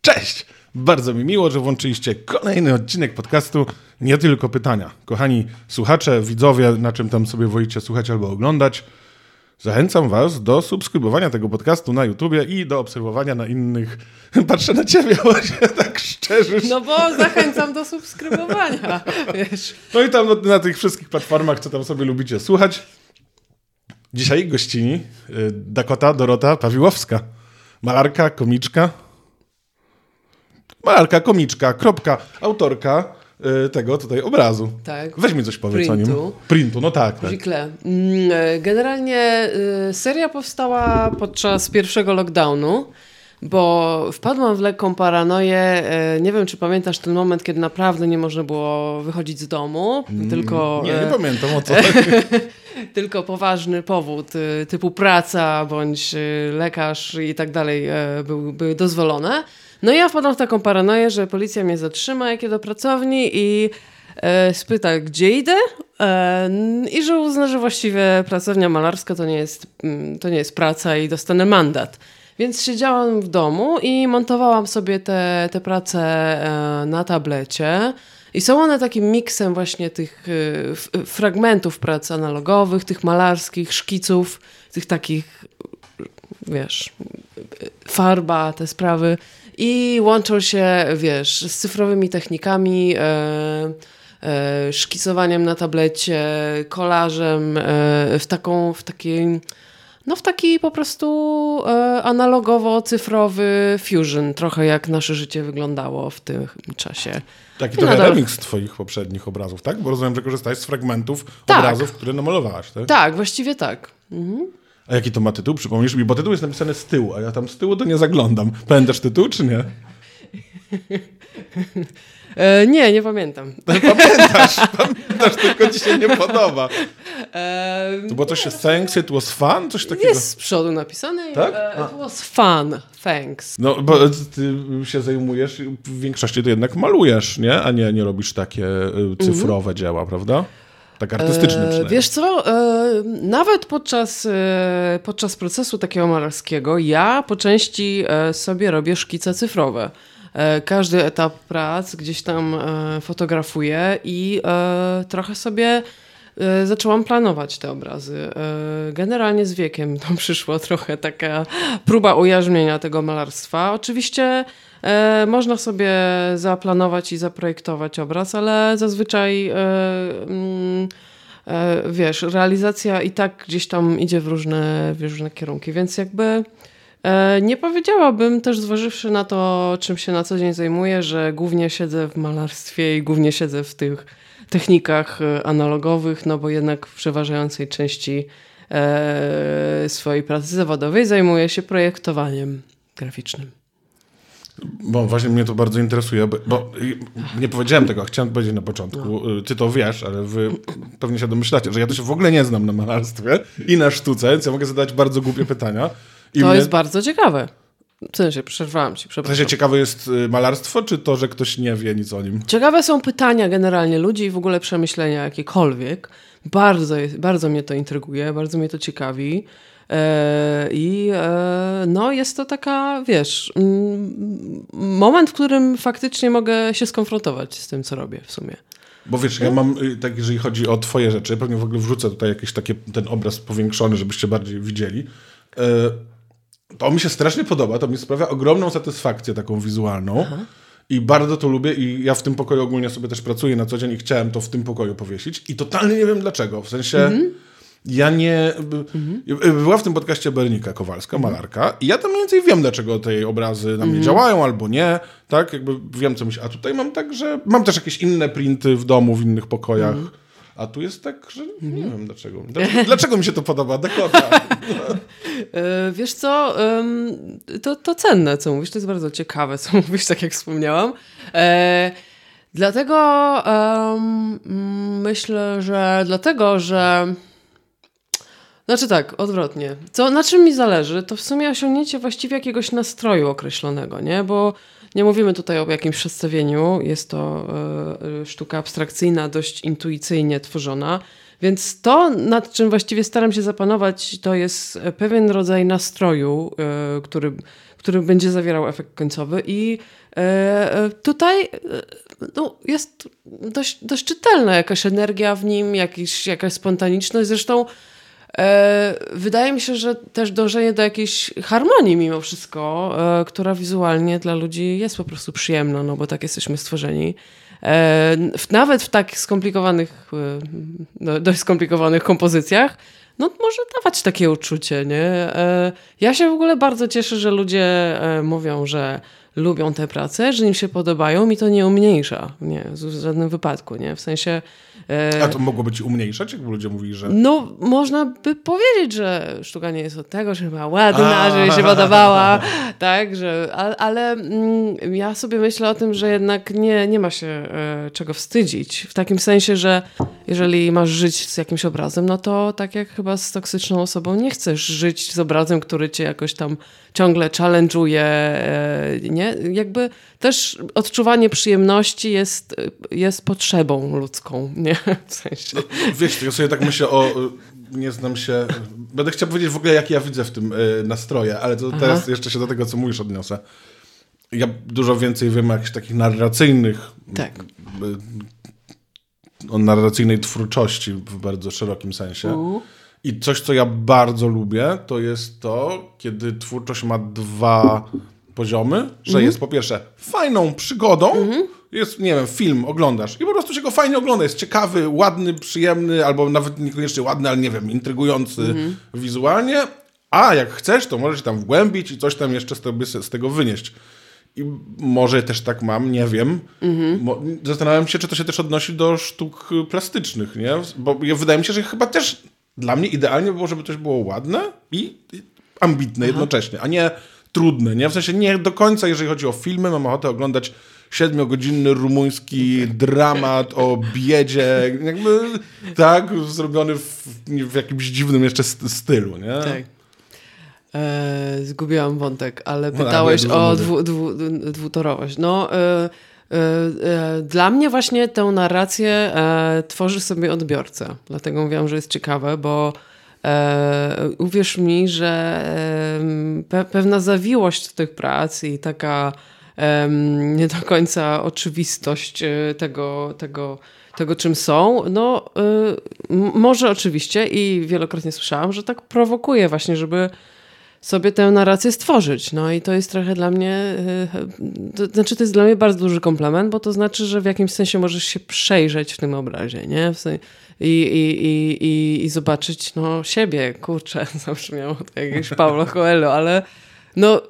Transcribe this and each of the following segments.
Cześć! Bardzo mi miło, że włączyliście kolejny odcinek podcastu Nie tylko pytania. Kochani słuchacze, widzowie, na czym tam sobie wolicie słuchać albo oglądać, zachęcam was do subskrybowania tego podcastu na YouTubie i do obserwowania na innych. Patrzę na ciebie, właśnie tak szczerze. No bo zachęcam do subskrybowania, wiesz. No i tam na, na tych wszystkich platformach, co tam sobie lubicie słuchać. Dzisiaj gościni y, Dakota Dorota Pawiłowska. Malarka, komiczka. Malarka, komiczka, kropka, autorka y, tego tutaj obrazu. Tak. Weź mi coś powiedz o nim. Printu. Printu, no tak. tak. Mm, e, Generalnie y, seria powstała podczas pierwszego lockdownu, bo wpadłam w lekką paranoję. e, Nie wiem, czy pamiętasz ten moment, kiedy naprawdę nie można było wychodzić z domu, tylko... Nie, nie e, pamiętam o co. tylko poważny powód y, typu praca bądź lekarz i tak dalej e, był, były dozwolone. No i ja wpadłam w taką paranoję, że policja mnie zatrzyma, jak do pracowni i e, spyta, gdzie idę e, i że uzna, że właściwie pracownia malarska to nie jest, mm, to nie jest praca i dostanę mandat. Więc siedziałam w domu i montowałam sobie te, te prace e, na tablecie. I są one takim miksem właśnie tych y, f- fragmentów prac analogowych, tych malarskich, szkiców, tych takich, wiesz, farba, te sprawy. I łączą się, wiesz, z cyfrowymi technikami, e, e, szkicowaniem na tablecie, kolażem, e, w taką, w takiej, no w taki po prostu e, analogowo-cyfrowy fusion, trochę jak nasze życie wyglądało w tym czasie. Taki I trochę nadal- remix twoich poprzednich obrazów, tak? Bo rozumiem, że korzystałeś z fragmentów Tak. obrazów, które namalowałaś, tak? Tak, właściwie tak. Mhm. A jaki to ma tytuł? Przypomnisz mi, bo tytuł jest napisany z tyłu, a ja tam z tyłu to nie zaglądam. Pamiętasz tytuł, czy nie? E, nie, nie pamiętam. Pamiętasz, pamiętasz, tylko ci się nie podoba. E, To było coś, thanks, it was fun? Coś takiego? jest z przodu napisane. Tak? E, it was fun, thanks. No, bo ty się zajmujesz, w większości to jednak malujesz, nie? A nie, nie robisz takie y, cyfrowe dzieła, prawda? Tak artystyczne Mhm. E, przynajmniej. wiesz co, e, nawet podczas, e, podczas procesu takiego malarskiego ja po części e, sobie robię szkice cyfrowe. E, Każdy etap prac gdzieś tam e, fotografuję i e, trochę sobie zaczęłam planować te obrazy. Generalnie z wiekiem to przyszło trochę taka próba ujarzmienia tego malarstwa. Oczywiście można sobie zaplanować i zaprojektować obraz, ale zazwyczaj mm, wiesz, realizacja i tak gdzieś tam idzie w różne, w różne kierunki, więc jakby nie powiedziałabym też zważywszy na to, czym się na co dzień zajmuję, że głównie siedzę w malarstwie i głównie siedzę w tych technikach e, analogowych, no bo jednak w przeważającej części e, swojej pracy zawodowej zajmuję się projektowaniem graficznym. Bo właśnie mnie to bardzo interesuje, bo, nie powiedziałem tego, chciałem powiedzieć na początku. Y, Ty to wiesz, ale wy pewnie się domyślacie, że ja to się w ogóle nie znam na malarstwie i na sztuce, więc ja mogę zadać bardzo głupie pytania. I To mnie, jest bardzo ciekawe. W sensie, przerwałam ci, w przepraszam. sensie ciekawe jest y, malarstwo, czy to, że ktoś nie wie nic o nim? Ciekawe są pytania generalnie ludzi i w ogóle przemyślenia jakiekolwiek. Bardzo, jest, bardzo mnie to intryguje, bardzo mnie to ciekawi. E, I e, no, jest to taka, wiesz, mm, moment, w którym faktycznie mogę się skonfrontować z tym, co robię w sumie. Bo wiesz, ja mam, y, tak jeżeli chodzi o twoje rzeczy, pewnie w ogóle wrzucę tutaj jakiś taki ten obraz powiększony, żebyście bardziej widzieli. Y, To mi się strasznie podoba, to mi sprawia ogromną satysfakcję taką wizualną. I bardzo to lubię i ja w tym pokoju ogólnie sobie też pracuję na co dzień i chciałem to w tym pokoju powiesić. I totalnie nie wiem dlaczego. W sensie ja nie... by- Była w tym podcaście Bernika Kowalska, malarka i ja tam mniej więcej wiem, dlaczego te obrazy na mnie działają albo nie. Tak, jakby wiem, co się... A tutaj mam tak, że... Mam też jakieś inne printy w domu, w innych pokojach. A tu jest tak, że nie wiem dlaczego. Dlaczego, dlaczego mi się to podoba? Dakota. E, Wiesz co, to, to cenne, co mówisz, to jest bardzo ciekawe, co mówisz, tak jak wspomniałam. E, Dlatego myślę, że dlatego, że Znaczy tak, odwrotnie. Co, na czym mi zależy, to w sumie osiągnięcie właściwie jakiegoś nastroju określonego, nie? Bo nie mówimy tutaj o jakimś przedstawieniu, jest to e, e, sztuka abstrakcyjna, dość intuicyjnie tworzona, więc to, nad czym właściwie staram się zapanować, to jest pewien rodzaj nastroju, e, który, który będzie zawierał efekt końcowy. I e, e, tutaj e, no, jest dość, dość czytelna jakaś energia w nim, jakiś, jakaś spontaniczność. Zresztą E, wydaje mi się, że też dążenie do jakiejś harmonii mimo wszystko, e, która wizualnie dla ludzi jest po prostu przyjemna, no bo tak jesteśmy stworzeni. E, nawet w tak skomplikowanych, e, no, dość skomplikowanych kompozycjach, no może dawać takie uczucie, nie? E, ja się w ogóle bardzo cieszę, że ludzie e, mówią, że lubią tę pracę, że im się podobają, mi to nie umniejsza, nie, w żadnym wypadku, nie? W sensie... e, A to mogłoby ci umniejszać, jakby ludzie mówili, że... no, można by powiedzieć, że sztuka nie jest od tego, żeby była ładna, A. żeby się podobała, tak, że, ale, ale mm, ja sobie myślę o tym, że jednak nie, nie ma się e, czego wstydzić. W takim sensie, że jeżeli masz żyć z jakimś obrazem, no to tak jak chyba z toksyczną osobą, nie chcesz żyć z obrazem, który cię jakoś tam ciągle challenge'uje, e, nie? Jakby też odczuwanie przyjemności jest, jest potrzebą ludzką, nie? W sensie. Wiesz, ja sobie tak myślę o... Nie znam się... Będę chciał powiedzieć w ogóle, jak ja widzę w tym y, nastroje, ale to teraz jeszcze się do tego, co mówisz, odniosę. Ja dużo więcej wiem o jakichś takich narracyjnych... Tak. y, O narracyjnej twórczości w bardzo szerokim sensie. I coś, co ja bardzo lubię, to jest to, kiedy twórczość ma dwa poziomy, że jest po pierwsze fajną przygodą, jest, nie wiem, film oglądasz i po prostu się go fajnie ogląda, jest ciekawy, ładny, przyjemny, albo nawet niekoniecznie ładny, ale nie wiem, intrygujący wizualnie, a jak chcesz, to możesz się tam wgłębić i coś tam jeszcze z tego, z tego wynieść. I może też tak mam, nie wiem. Mo- Zastanawiam się, czy to się też odnosi do sztuk plastycznych, nie? Bo wydaje mi się, że chyba też dla mnie idealnie by było, żeby coś było ładne i i ambitne jednocześnie, a nie trudne, nie? W sensie nie do końca, jeżeli chodzi o filmy, mam ochotę oglądać siedmiogodzinny rumuński dramat o biedzie, jakby tak, zrobiony w, w jakimś dziwnym jeszcze st- stylu, nie? Tak. E, zgubiłam wątek, ale No, pytałeś ja o dwu, dwu, dwutorowość. No, e, e, e, dla mnie właśnie tę narrację e, tworzy sobie odbiorca. Dlatego mówiłam, że jest ciekawe, bo uwierz mi, że pe, pewna zawiłość tych prac i taka nie do końca oczywistość e, tego, tego, tego czym są, no m- może oczywiście i wielokrotnie słyszałam, że tak prowokuje właśnie, żeby sobie tę narrację stworzyć. No i to jest trochę dla mnie, to znaczy to jest dla mnie bardzo duży komplement, bo to znaczy, że w jakimś sensie możesz się przejrzeć w tym obrazie, nie? W sensie, i, i, i, i, I zobaczyć no, siebie, kurczę, zabrzmiało to jakieś Paulo Coelho, ale no,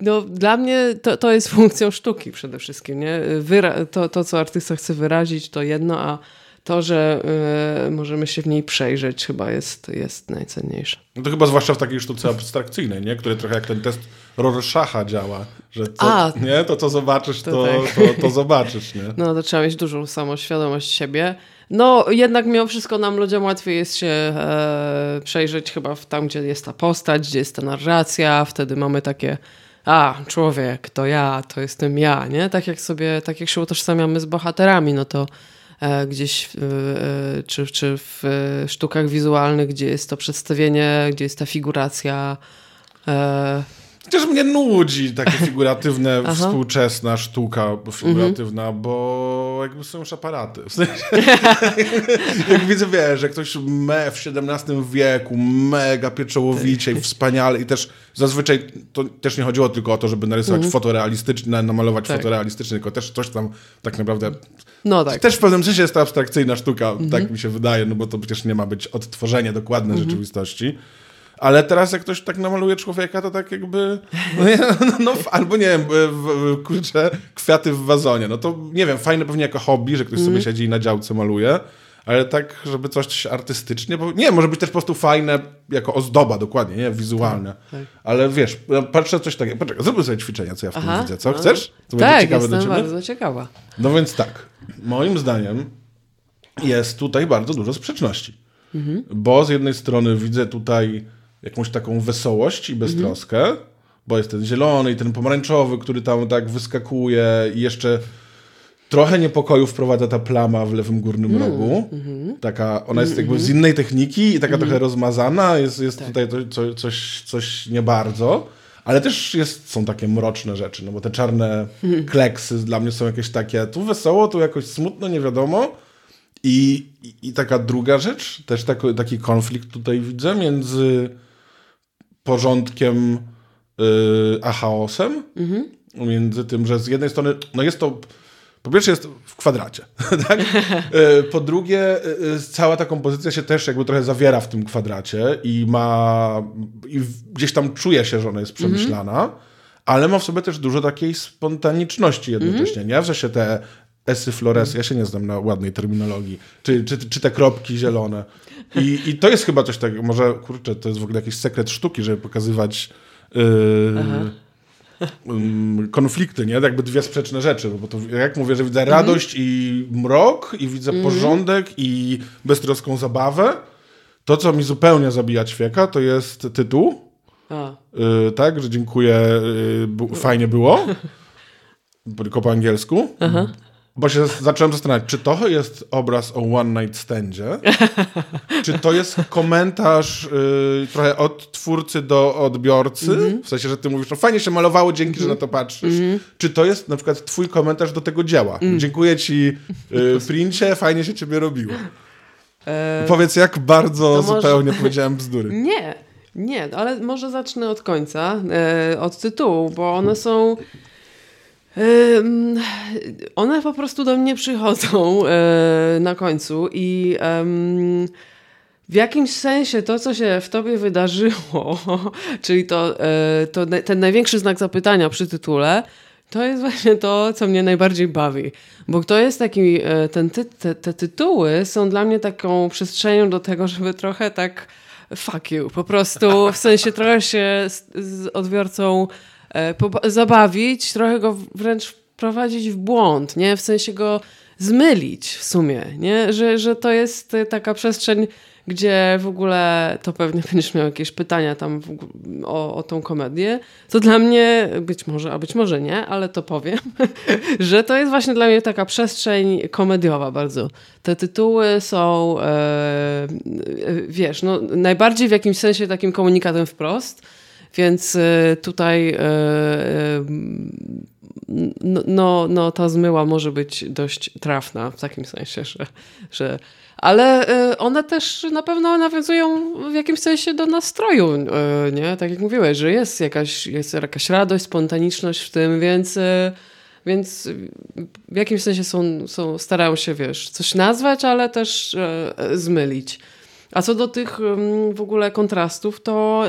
no, dla mnie to, to jest funkcją sztuki przede wszystkim. Nie? Wyra- to, to, co artysta chce wyrazić, to jedno, a to, że y, możemy się w niej przejrzeć, chyba jest, jest najcenniejsze. No to chyba zwłaszcza w takiej sztuce abstrakcyjnej, nie? Które trochę jak ten test Rorschacha działa, że co, A. nie? to co zobaczysz, To to, tak. to, to zobaczysz, nie? No, to trzeba mieć dużą samoświadomość siebie. No, jednak mimo wszystko nam ludziom łatwiej jest się e, przejrzeć chyba w tam, gdzie jest ta postać, gdzie jest ta narracja. Wtedy mamy takie, a, człowiek, to ja, to jestem ja, nie? Tak jak sobie, tak jak się utożsamiamy z bohaterami, no to e, gdzieś e, czy, czy w e, sztukach wizualnych, gdzie jest to przedstawienie, gdzie jest ta figuracja. Chociaż mnie nudzi takie figuratywne, współczesna sztuka figuratywna, bo jakby są już aparaty. W sensie, jak widzę, wiesz, że ktoś me w XVII wieku mega pieczołowicie i wspaniale i też zazwyczaj to też nie chodziło tylko o to, żeby narysować fotorealistyczne, namalować Tak. fotorealistyczne, tylko też coś tam tak naprawdę no tak. Też w pewnym sensie jest to abstrakcyjna sztuka, tak mi się wydaje, no bo to przecież nie ma być odtworzenie dokładne rzeczywistości. Ale teraz jak ktoś tak namaluje człowieka, to tak jakby, no, nie, no, no albo nie wiem, w, kurczę, kwiaty w wazonie. No to nie wiem, fajne pewnie jako hobby, że ktoś sobie siedzi i na działce maluje, ale tak, żeby coś artystycznie, bo nie, może być też po prostu fajne jako ozdoba, dokładnie, nie, wizualne. tak. Ale wiesz, patrzę coś takiego, poczekaj, zróbmy sobie ćwiczenie, co ja w tym Aha, widzę, co? no. Chcesz? To będzie tak, ciekawe jestem bardzo ciekawa. No więc tak, moim zdaniem jest tutaj bardzo dużo sprzeczności. Bo z jednej strony widzę tutaj jakąś taką wesołość i beztroskę, bo jest ten zielony i ten pomarańczowy, który tam tak wyskakuje i jeszcze trochę niepokoju wprowadza ta plama w lewym górnym rogu. Taka, ona jest jakby z innej techniki i taka trochę rozmazana, jest, jest tutaj to, co, coś, coś nie bardzo. Ale też jest, są takie mroczne rzeczy, no bo te czarne kleksy dla mnie są jakieś takie, tu wesoło, tu jakoś smutno, nie wiadomo. I, i, i taka druga rzecz, też taki, taki konflikt tutaj widzę między porządkiem yy, a chaosem. Między tym, że z jednej strony, no jest to, po pierwsze jest w kwadracie, tak? Yy, po drugie, yy, cała ta kompozycja się też jakby trochę zawiera w tym kwadracie i ma, i gdzieś tam czuje się, że ona jest przemyślana, ale ma w sobie też dużo takiej spontaniczności jednocześnie, nie? W sensie te esy flores, ja się nie znam na ładnej terminologii, czy, czy, czy te kropki zielone. I, I to jest chyba coś takiego, może kurczę, to jest w ogóle jakiś sekret sztuki, żeby pokazywać yy, ym, konflikty, nie? Jakby dwie sprzeczne rzeczy, bo to jak mówię, że widzę radość i mrok i widzę porządek i beztroską zabawę, to co mi zupełnie zabija ćwieka, to jest tytuł, yy, tak, że dziękuję, yy, fajnie było, tylko po angielsku. Bo się zacząłem zastanawiać, czy to jest obraz o one night standzie, czy to jest komentarz y, trochę od twórcy do odbiorcy, w sensie, że ty mówisz, no fajnie się malowało, dzięki, że na to patrzysz, czy to jest na przykład twój komentarz do tego dzieła. Dziękuję ci, y, Princie, fajnie się ciebie robiło. Powiedz, jak bardzo może- zupełnie powiedziałem bzdury. Nie, nie, ale może zacznę od końca, e, od tytułu, bo one są. One po prostu do mnie przychodzą e, na końcu i w jakimś sensie to, co się w tobie wydarzyło, czyli to, e, to ten największy znak zapytania przy tytule, to jest właśnie to, co mnie najbardziej bawi. Bo to jest taki, e, ten ty, te, te tytuły są dla mnie taką przestrzenią do tego, żeby trochę tak fuck you, po prostu w sensie trochę się z, z odbiorcą zabawić, trochę go wręcz wprowadzić w błąd, nie? W sensie go zmylić w sumie, nie? Że, że to jest e, taka przestrzeń, gdzie w ogóle to pewnie będziesz miał jakieś pytania tam w, o, o tą komedię, to dla mnie, być może, a być może nie, ale to powiem, że to jest właśnie dla mnie taka przestrzeń komediowa bardzo. Te tytuły są, e, e, wiesz, no, najbardziej w jakimś sensie takim komunikatem wprost, więc e, tutaj e, e, no, no, ta zmyła może być dość trafna w takim sensie, że, że ale y, one też na pewno nawiązują w jakimś sensie do nastroju, y, nie? Tak jak mówiłeś, że jest jakaś, jest jakaś radość, spontaniczność w tym, więc, y, więc w jakimś sensie są, są, starają się, wiesz, coś nazwać, ale też y, zmylić. A co do tych w ogóle kontrastów, to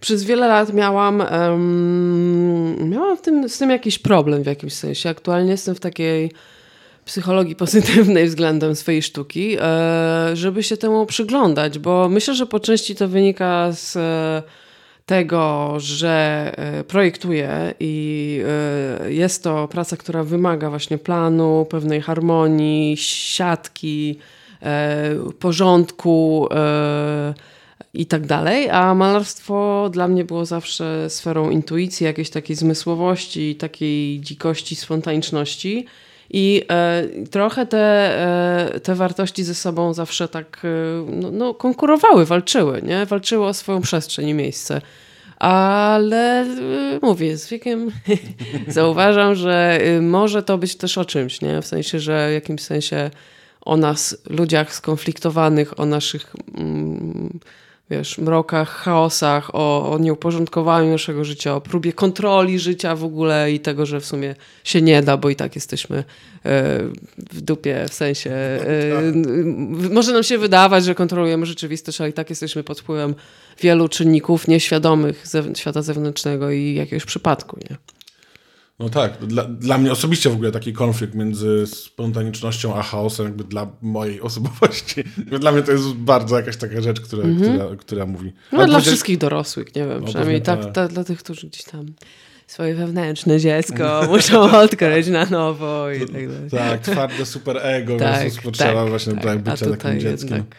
przez wiele lat miałam, em, miałam w tym, z tym jakiś problem w jakimś sensie. Aktualnie jestem w takiej psychologii pozytywnej względem swojej sztuki, e, żeby się temu przyglądać, bo myślę, że po części to wynika z e, tego, że e, projektuję i e, jest to praca, która wymaga właśnie planu, pewnej harmonii, siatki, e, porządku e, i tak dalej, a malarstwo dla mnie było zawsze sferą intuicji, jakiejś takiej zmysłowości, takiej dzikości, spontaniczności. I e, trochę te, e, te wartości ze sobą zawsze tak e, no, no, konkurowały, walczyły, nie? Walczyły o swoją przestrzeń i miejsce. Ale e, mówię, z wiekiem zauważam, że e, może to być też o czymś, nie? W sensie, że w jakimś sensie o nas, ludziach skonfliktowanych, o naszych mm, wiesz, mrokach, chaosach, o, o nieuporządkowaniu naszego życia, o próbie kontroli życia w ogóle i tego, że w sumie się nie da, bo i tak jesteśmy e, w dupie, w sensie e, może nam się wydawać, że kontrolujemy rzeczywistość, ale i tak jesteśmy pod wpływem wielu czynników nieświadomych zew- świata zewnętrznego i jakiegoś przypadku, nie? No tak, dla, dla mnie osobiście w ogóle taki konflikt między spontanicznością a chaosem, jakby dla mojej osobowości. Dla mnie to jest bardzo jakaś taka rzecz, która, która, która mówi. No dla powiedziałeś- wszystkich dorosłych, nie wiem, No, przynajmniej tak, tak. ta, dla tych, którzy gdzieś tam swoje wewnętrzne dziecko muszą odkryć na nowo i tak dalej. Tak, twarde super ego, Tak, więc potrzeba tak, właśnie tak. tak, bycia takim dzieckiem. jednak-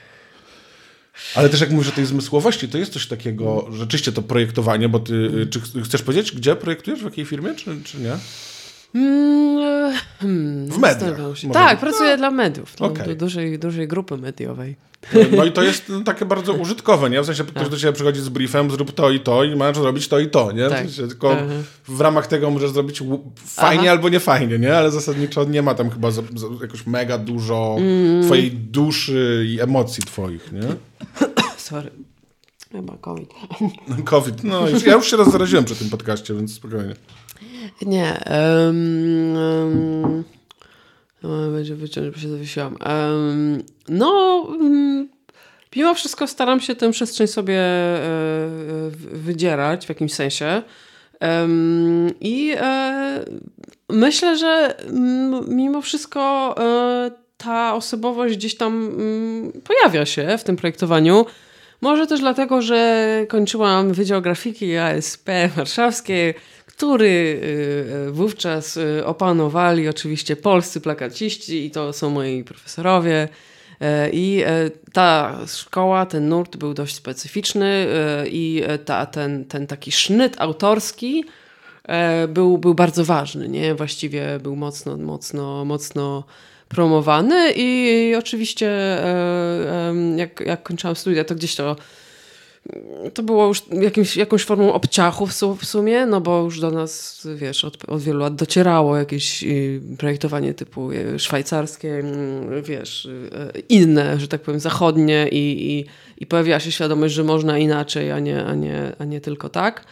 Ale też jak mówisz o tej zmysłowości, to jest coś takiego, rzeczywiście to projektowanie, bo ty, y, czy ch- chcesz powiedzieć, gdzie projektujesz, w jakiej firmie, czy, czy nie? Mm, hmm, W mediach, Tak, pracuję dla mediów. No, Okej. du- dużej, dużej grupy mediowej. No i to jest no, takie bardzo użytkowe, nie? W sensie ktoś do ciebie przychodzi z briefem, zrób to i to i masz zrobić to i to, nie? W Tak. sensie, tylko Aha. w ramach tego możesz zrobić fajnie Aha. albo nie fajnie, nie? Ale zasadniczo nie ma tam chyba za, za, jakoś mega dużo Mm. twojej duszy i emocji twoich, nie? Sorry. Chyba COVID. COVID, no już, ja już się raz zaraziłem przy tym podcaście, więc spokojnie. Nie. Um, um, no, będzie wyciąć, bo się zawiesiłam. Um, no, um, mimo wszystko staram się tę przestrzeń sobie e, wydzierać w jakimś sensie. I e, myślę, że mm, mimo wszystko e, ta osobowość gdzieś tam mm, pojawia się w tym projektowaniu. Może też dlatego, że kończyłam Wydział Grafiki ASP warszawskiej, który y, y, wówczas y, opanowali oczywiście polscy plakaciści i to są moi profesorowie. I ta szkoła, ten nurt był dość specyficzny i ta, ten, ten taki sznyt autorski był, był bardzo ważny, nie? Właściwie był mocno, mocno, mocno promowany i oczywiście jak, jak kończyłam studia, to gdzieś to to było już jakimś, jakąś formą obciachu w, su- w sumie, no bo już do nas, wiesz, od, od wielu lat docierało jakieś y, projektowanie typu y, szwajcarskie, mm, wiesz, y, inne, że tak powiem, zachodnie i, i, i pojawiła się świadomość, że można inaczej, a nie, a nie, a nie tylko tak.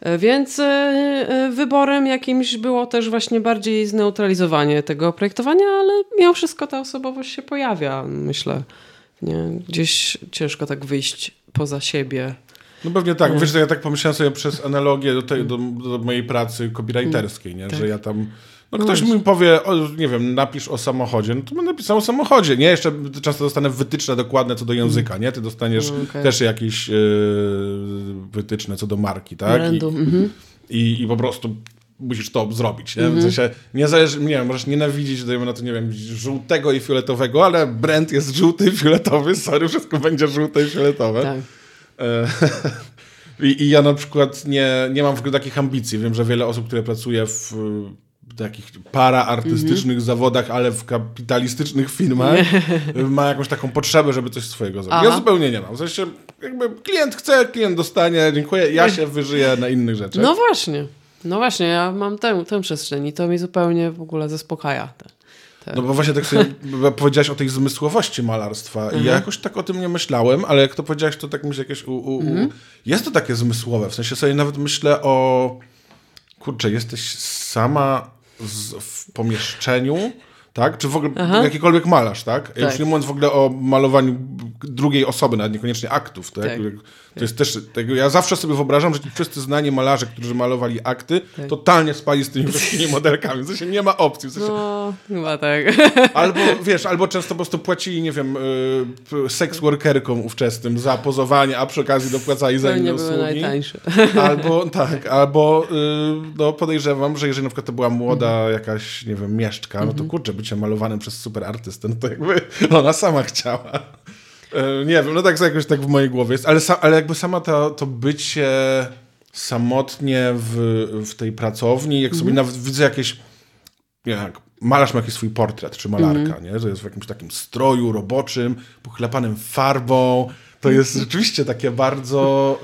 E, Więc e, e, wyborem jakimś było też właśnie bardziej zneutralizowanie tego projektowania, ale mimo wszystko ta osobowość się pojawia, myślę. Nie? Gdzieś ciężko tak wyjść poza siebie. No pewnie tak. Wiesz, że ja tak pomyślałem sobie przez analogię do, tej, do, do mojej pracy copywriterskiej, nie? Że ja tam... No ktoś mi powie, o, nie wiem, napisz o samochodzie, no to będę napisał o samochodzie, nie? Jeszcze często dostanę wytyczne dokładne co do języka, nie? Ty dostaniesz Mm, okej. też jakieś yy, wytyczne co do marki, tak? I, mhm. i, I po prostu musisz to zrobić, nie? W sensie, nie zależy, nie wiem, możesz nienawidzić, dajmy na to, nie wiem, żółtego i fioletowego, ale brand jest żółty i fioletowy, sorry, wszystko będzie żółte i fioletowe. Tak. E, I, I ja na przykład nie, nie mam w ogóle takich ambicji. Wiem, że wiele osób, które pracuje w takich paraartystycznych Mhm. zawodach, ale w kapitalistycznych firmach, ma jakąś taką potrzebę, żeby coś swojego zrobić. Ja Aha. zupełnie nie mam. W sensie, jakby klient chce, klient dostanie, dziękuję, ja się wyżyję na innych rzeczach. No właśnie. No właśnie, ja mam tę, tę przestrzeń i to mi zupełnie w ogóle zaspokaja. Te, te. No bo właśnie tak sobie powiedziałaś o tej zmysłowości malarstwa i Mhm. ja jakoś tak o tym nie myślałem, ale jak to powiedziałaś, to tak myślę jakieś u, u, u... Mhm. Jest to takie zmysłowe, w sensie sobie nawet myślę o... Kurczę, jesteś sama z, w pomieszczeniu, tak? Czy w ogóle Aha. jakikolwiek malarz, tak? Ja Już Tak. nie mówiąc w ogóle o malowaniu drugiej osoby, nawet niekoniecznie aktów, tak? Tak. To jest też, tak, ja zawsze sobie wyobrażam, że ci wszyscy znani malarze, którzy malowali akty, Tak. totalnie spali z tymi wszystkimi modelkami. W sensie nie ma opcji. W sensie, No, chyba tak. Albo, wiesz, albo często po prostu płacili, nie wiem, y, seks workerkom ówczesnym za pozowanie, a przy okazji dopłacali za inne usługi. najtańsze. Albo, tak, albo y, no, podejrzewam, że jeżeli na przykład to była młoda Mhm. jakaś, nie wiem, mieszczka, no to kurczę, bycie malowanym przez super artystę, no to jakby ona sama chciała. Y, nie wiem, no tak jakoś tak w mojej głowie jest, ale, ale jakby sama ta, to bycie samotnie w, w tej pracowni, jak sobie nawet widzę jakieś nie wiem, jak malarz ma jakiś swój portret, czy malarka, Mhm. nie? że jest w jakimś takim stroju roboczym, pochlapanym farbą. To jest rzeczywiście takie bardzo...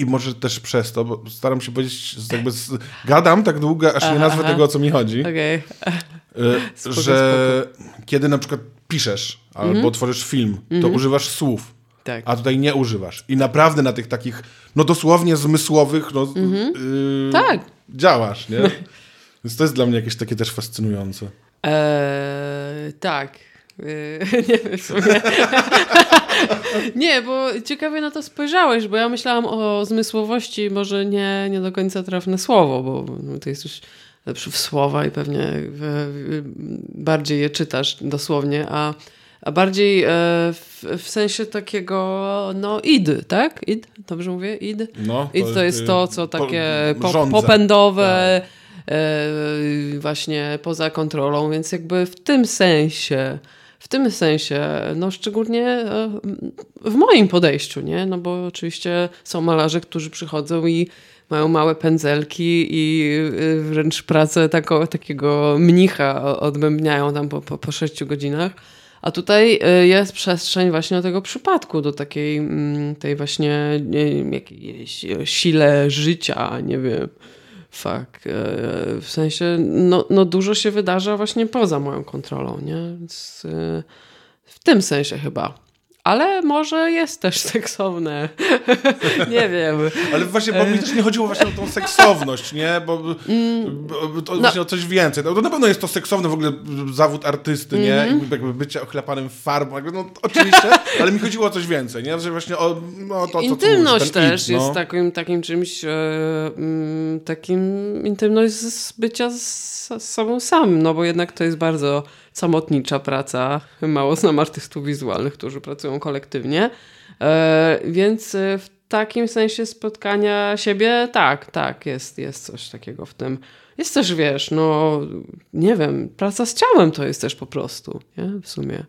I, może też przez to, bo staram się powiedzieć, jakby z, gadam tak długo, aż nie Aha, nazwę aha. tego, o co mi chodzi. Okej. Y, Spoko, że kiedy na przykład piszesz albo tworzysz film, to używasz słów, Tak. a tutaj nie używasz. I naprawdę na tych takich, no dosłownie zmysłowych, no, y, Tak. działasz, nie? Więc to jest dla mnie jakieś takie też fascynujące. Eee, tak. Eee, nie wiem w sumie. nie, bo ciekawie na to spojrzałeś, bo ja myślałam o zmysłowości, może nie, nie do końca trafne słowo, bo no, to jest już lepszy w słowa i pewnie w, w, bardziej je czytasz dosłownie, a, a bardziej e, w, w sensie takiego, no, id, tak? Id? Dobrze mówię? Id? No, I to jest to, co po- takie po, popędowe, e, właśnie poza kontrolą, więc jakby w tym sensie, tym sensie, no szczególnie e, w moim podejściu, nie? No bo oczywiście są malarze, którzy przychodzą i mają małe pędzelki i y, wręcz pracę tako, takiego mnicha odbębniają tam po, po, po sześciu godzinach. A tutaj y, jest przestrzeń właśnie do tego przypadku, do takiej mm, tej właśnie nie jakiejś e, sile życia, nie wiem. Fuck. e, W sensie, no, no dużo się wydarza właśnie poza moją kontrolą, nie? Więc e, w tym sensie chyba. Ale może jest też seksowne. nie wiem. Ale właśnie, bo mi też nie chodziło właśnie o tą seksowność, nie? Bo, bo bo to właśnie o coś więcej. No, to na pewno jest to seksowne w ogóle zawód artysty, nie? I jakby bycie ochlapanym farbą. No oczywiście, ale mi chodziło o coś więcej, nie? Że właśnie o no, to, co Intymność mówisz, też id, jest no. takim, takim czymś, e, mm, takim intymność z bycia z, z sobą samym, no bo jednak to jest bardzo samotnicza praca. Mało znam artystów wizualnych, którzy pracują kolektywnie, e, więc e, w takim sensie spotkania siebie, tak, tak, jest, jest coś takiego w tym. Jest też, wiesz, no, nie wiem, praca z ciałem to jest też po prostu, nie? W sumie.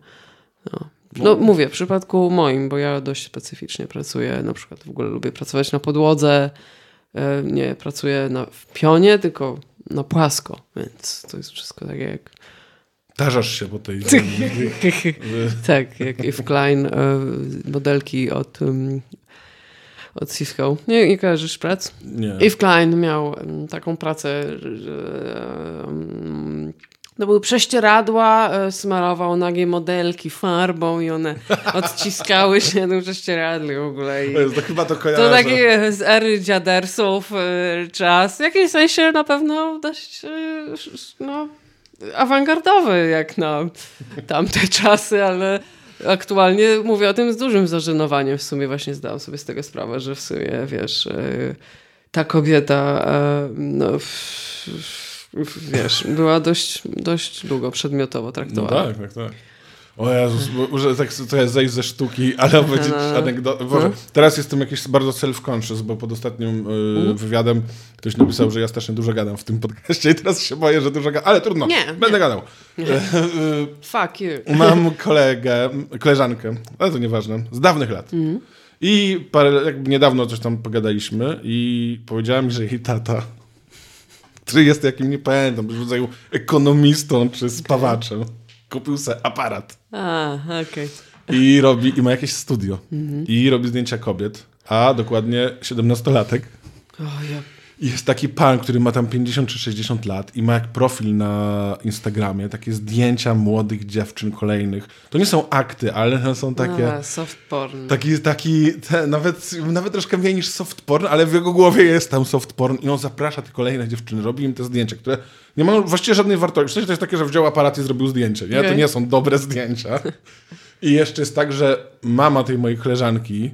No. No mówię, w przypadku moim, bo ja dość specyficznie pracuję, na przykład w ogóle lubię pracować na podłodze, e, nie pracuję na, w pionie, tylko na płasko, więc to jest wszystko takie jak... Tarzasz się po tej... tak, jak Yves Klein, e, modelki od, od Cisco. Nie, nie kojarzysz prac? Nie. Yves Klein miał taką pracę, że to były prześcieradła, e, smarował nagie modelki farbą i one odciskały się na prześcieradle w ogóle. I To, chyba to kojarzę. to taki z ery dziadersów e, czas. W jakimś sensie na pewno dość no, awangardowy jak na tamte czasy, ale aktualnie mówię o tym z dużym zażenowaniem. W sumie właśnie zdałam sobie z tego sprawę, że w sumie, wiesz, e, ta kobieta, e, no, wiesz, była dość, dość długo przedmiotowo No traktowana. tak, tak, tak. O Jezus, może tak trochę zejść ze sztuki, ale opowiedzieć No. anegdotę. Boże, teraz jestem jakiś bardzo self-conscious, bo pod ostatnim y, wywiadem ktoś napisał, że ja strasznie dużo gadam w tym podcaście i teraz się boję, że dużo gadam, ale trudno, Nie, będę nie. gadał. Y, Fuck you. y, Mam kolegę, koleżankę, ale to nieważne, z dawnych lat. I parę, jakby niedawno coś tam pogadaliśmy i powiedziała mi, że jej tata, który jest jakim nie pamiętam, w rodzaju ekonomistą czy spawaczem, kupił sobie aparat. A, okej. I robi, i ma jakieś studio. I robi zdjęcia kobiet, a dokładnie 17-latek. O, ja jest taki pan, który ma tam 50 czy 60 lat i ma jak profil na Instagramie takie zdjęcia młodych dziewczyn kolejnych. To nie są akty, ale to są takie... A, soft porn. Taki, taki te, nawet, nawet troszkę mniej niż soft porn, ale w jego głowie jest tam soft porn i on zaprasza te kolejne dziewczyny, robi im te zdjęcia, które nie mają właściwie żadnej wartości. W sensie to jest takie, że wziął aparat i zrobił zdjęcie, nie? To Okej. nie są dobre zdjęcia. I jeszcze jest tak, że mama tej mojej koleżanki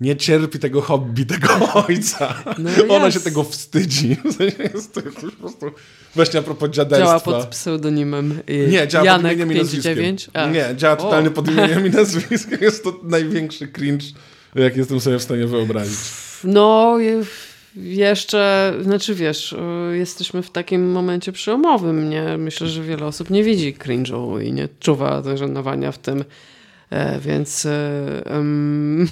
nie cierpi tego hobby, tego ojca. No Ona się tego wstydzi. Jest to po prostu... Właśnie a propos dziaderstwa. Działa pod pseudonimem y, Nie, działa Janek pod imieniem i nazwiskiem. 59? A. Nie, działa totalnie O. pod imieniem i nazwiskiem. Jest to największy cringe, jak jestem sobie w stanie wyobrazić. No, je- jeszcze, znaczy wiesz, y, jesteśmy w takim momencie przełomowym, nie? Myślę, że wiele osób nie widzi cringe'u i nie czuwa zażenowania w tym, e, więc em,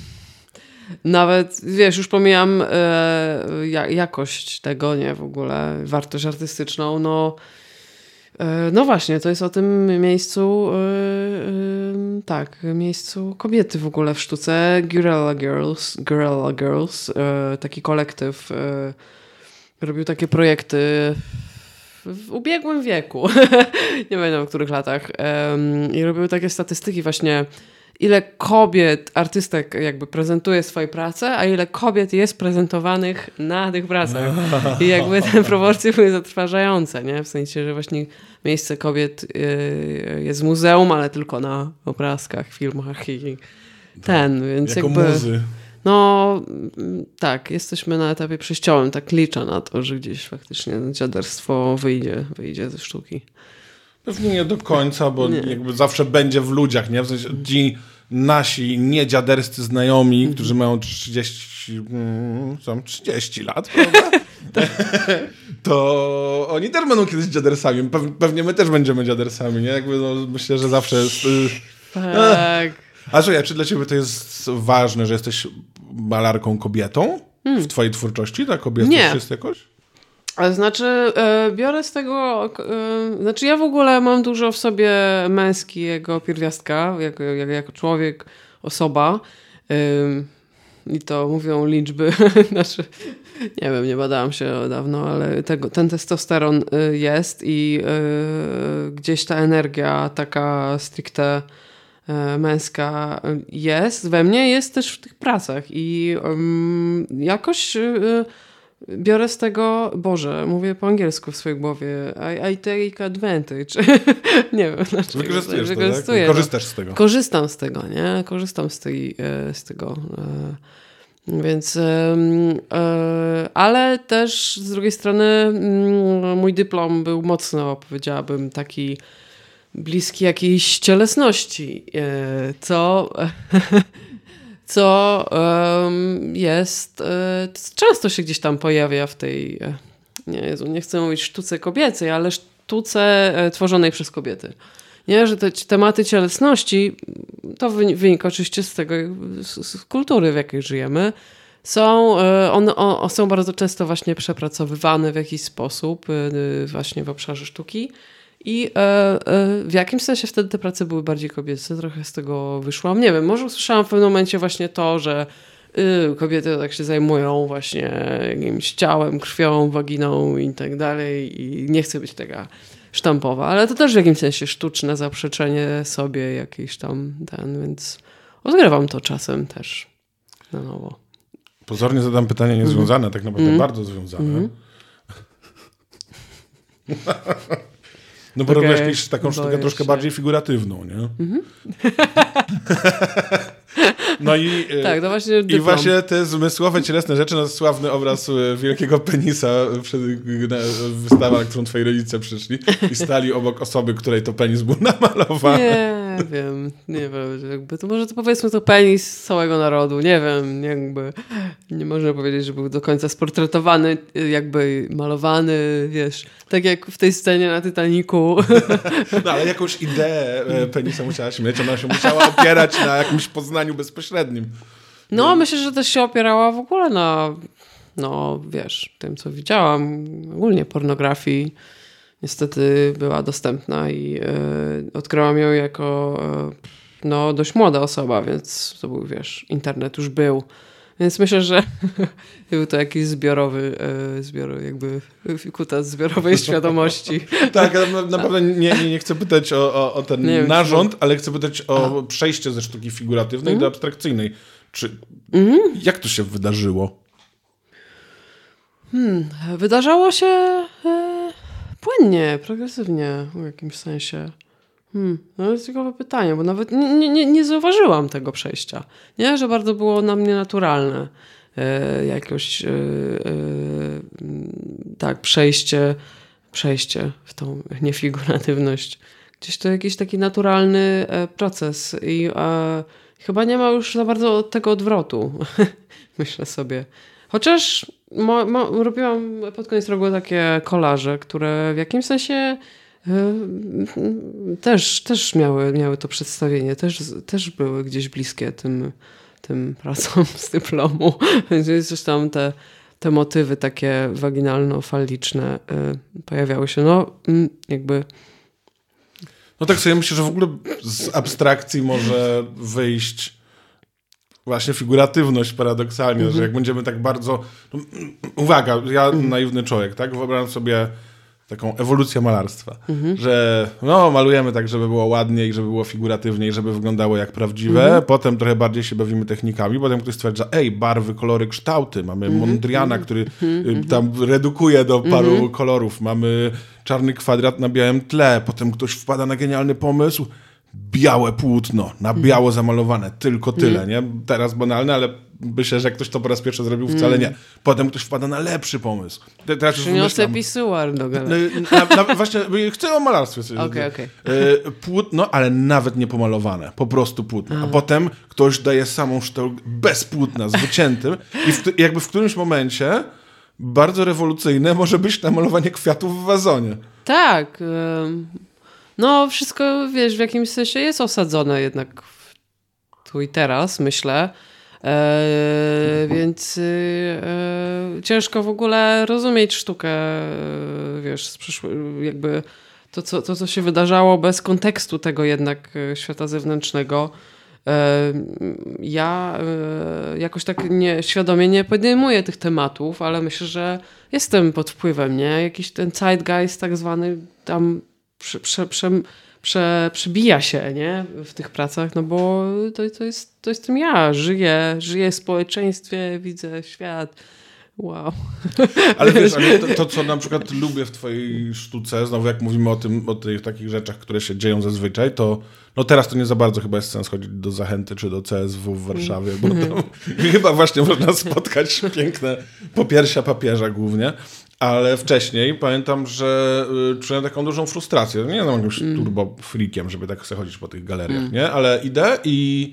nawet, wiesz, już pomijam e, ja, jakość tego, nie, w ogóle, wartość artystyczną, no E, No właśnie, to jest o tym miejscu, e, tak, miejscu kobiety w ogóle w sztuce. Guerrilla Girls, Guerrilla Girls taki kolektyw, robił takie projekty w ubiegłym wieku, nie pamiętam w których latach, i robiły takie statystyki właśnie, ile kobiet, artystek jakby prezentuje swoje prace, a ile kobiet jest prezentowanych na tych pracach. I jakby te proporcje były zatrważające, nie? W sensie, że właśnie miejsce kobiet y, jest w muzeum, ale tylko na obrazkach, filmach i ten, więc Jako jakby... muzy. No tak, jesteśmy na etapie przejściowym, tak liczę na to, że gdzieś faktycznie dziaderstwo wyjdzie, wyjdzie ze sztuki. Pewnie nie do końca, bo jakby zawsze będzie w ludziach, nie? W sensie ci nasi niedziaderscy znajomi, Mhm. którzy mają 30, mm, są 30 lat, prawda? to oni też będą kiedyś dziadersami. Pew- Pewnie my też będziemy dziadersami, nie? Jakby no, myślę, że zawsze jest... y, Tak. A słuchaj, czy dla ciebie to jest ważne, że jesteś malarką kobietą w twojej twórczości? Ta Hmm. Nie. jest jakoś? Ale znaczy, e, biorę z tego. E, znaczy, ja w ogóle mam dużo w sobie męskiego pierwiastka, jako, jako, jako człowiek, osoba. I to mówią liczby. znaczy, nie wiem, nie badałam się dawno, ale tego, ten testosteron y, jest i y, gdzieś ta energia taka stricte y, męska jest we mnie, jest też w tych pracach i jakoś biorę z tego, Boże, mówię po angielsku w swojej głowie, I, I take advantage. nie wiem dlaczego. Wykorzystujesz to, tak? Wykorzystuję to. Korzystasz z tego. Korzystam z tego, nie? Korzystam z, tej, e, z tego. e, Więc, e, ale też z drugiej strony mm, mój dyplom był mocno, powiedziałabym, taki bliski jakiejś cielesności, co, co jest, e, często się gdzieś tam pojawia w tej, e, nie, Jezu, nie chcę mówić sztuce kobiecej, ale sztuce e, tworzonej przez kobiety. Nie, że te tematy cielesności, to wyni- wynika oczywiście z tego, z, z kultury, w jakiej żyjemy, są, one o, są bardzo często właśnie przepracowywane w jakiś sposób, właśnie w obszarze sztuki. I e, e, w jakimś sensie wtedy te prace były bardziej kobiece, trochę z tego wyszłam. Nie wiem, może usłyszałam w pewnym momencie właśnie to, że y, kobiety tak się zajmują właśnie jakimś ciałem, krwią, waginą i tak dalej i nie chcę być taka sztampowa, ale to też w jakimś sensie sztuczne zaprzeczenie sobie jakiś tam ten, więc odgrywam to czasem też na nowo. Pozornie zadam pytanie niezwiązane, tak naprawdę bardzo związane. No bo Okej, robisz taką sztukę boję troszkę się. bardziej figuratywną, nie? No i, e, Tak, to właśnie i właśnie te zmysłowe, cielesne rzeczy, no sławny obraz e, wielkiego penisa, przed, na, wystawa, na którą twoi rodzice przyszli i stali obok osoby, której to penis był namalowany. Nie wiem, nie wiem, jakby to może to powiedzmy to penis całego narodu, nie wiem, jakby nie można powiedzieć, że był do końca sportretowany, jakby malowany, wiesz, tak jak w tej scenie na Titaniku. No ale jakąś ideę e, penisa musiałaś mieć, ona się musiała opierać na jakimś poznaniu bezpośrednim. No, myślę, że też się opierała w ogóle na, no wiesz, tym, co widziałam, ogólnie pornografii. Niestety była dostępna i e, odkryłam ją jako e, no, dość młoda osoba, więc to był, wiesz, internet już był. Więc myślę, że był to jakiś zbiorowy, e, zbiorowy jakby kutas zbiorowej świadomości. Tak, ja na, naprawdę nie, nie, nie chcę pytać o, o, o ten Nie wiem, narząd, ale chcę pytać o przejście ze sztuki figuratywnej Mhm. do abstrakcyjnej. Czy, Jak to się wydarzyło? Wydarzało się e, płynnie, progresywnie w jakimś sensie. Hmm, no jest ciekawe pytanie, bo nawet nie, nie- nie, zauważyłam tego przejścia. Nie, że bardzo było na mnie naturalne. E, jakoś e, mm, tak, przejście, przejście w tą niefiguratywność. Gdzieś to jakiś taki naturalny proces i chyba nie ma już za bardzo tego odwrotu, myślę sobie. Chociaż mo, mo, robiłam pod koniec roku takie kolaże, które w jakimś sensie y, też, też miały, miały to przedstawienie, też, też były gdzieś bliskie tym, tym pracom z dyplomu. Więc coś tam te, te motywy takie waginalno-faliczne y, pojawiały się. No, mm, jakby No tak sobie myślę, że w ogóle z abstrakcji może wyjść właśnie figuratywność paradoksalnie, Mhm. że jak będziemy tak bardzo... No, mm, uwaga, ja naiwny człowiek, tak? Wyobrażam sobie taką ewolucję malarstwa, Mhm. że no, malujemy tak, żeby było ładniej, żeby było figuratywniej, żeby wyglądało jak prawdziwe, Mhm. potem trochę bardziej się bawimy technikami, potem ktoś stwierdza, ej, barwy, kolory, kształty, mamy Mhm. Mondriana, który y, tam redukuje do paru kolorów, mamy czarny kwadrat na białym tle, potem ktoś wpada na genialny pomysł, białe płótno, na biało zamalowane, tylko tyle, nie? Teraz banalne, ale myślę, że ktoś to po raz pierwszy zrobił, wcale nie. Potem ktoś wpada na lepszy pomysł. Te- Teraz Przyniosę pisuar do galerii. Na, na, właśnie y, chcę o malarstwie sobie. Okej, okej. Y, Płótno, ale nawet nie pomalowane. Po prostu płótno. A potem ktoś daje samą sztukę bez płótna, z wyciętym i w, jakby w którymś momencie bardzo rewolucyjne może być namalowanie kwiatów w wazonie. Tak. em, No, wszystko, wiesz, w jakimś sensie jest osadzone jednak tu i teraz, myślę. E, więc y, e, ciężko w ogóle rozumieć sztukę, e, wiesz, z przyszły, jakby to co, to, co się wydarzało bez kontekstu tego jednak e, świata zewnętrznego. E, Ja jakoś tak nie, świadomie nie podejmuję tych tematów, ale myślę, że jestem pod wpływem, nie? Jakiś ten zeitgeist tak zwany tam prze, prze, prze, prze, przebija się, nie? W tych pracach, no bo to, to, jest, to jestem ja. Żyję, żyję w społeczeństwie, widzę świat. Wow. Ale wiesz, ale to, to, co na przykład lubię w twojej sztuce, znowu jak mówimy o tym, o tych takich rzeczach, które się dzieją zazwyczaj, to no teraz to nie za bardzo chyba jest sens chodzić do Zachęty czy do CSW w Warszawie, bo tam chyba właśnie można spotkać piękne popiersia papieża głównie. Ale wcześniej pamiętam, że y, czułem taką dużą frustrację. Nie jestem jakimś turbo freakiem, żeby tak sobie chodzić po tych galeriach, nie? Ale idę i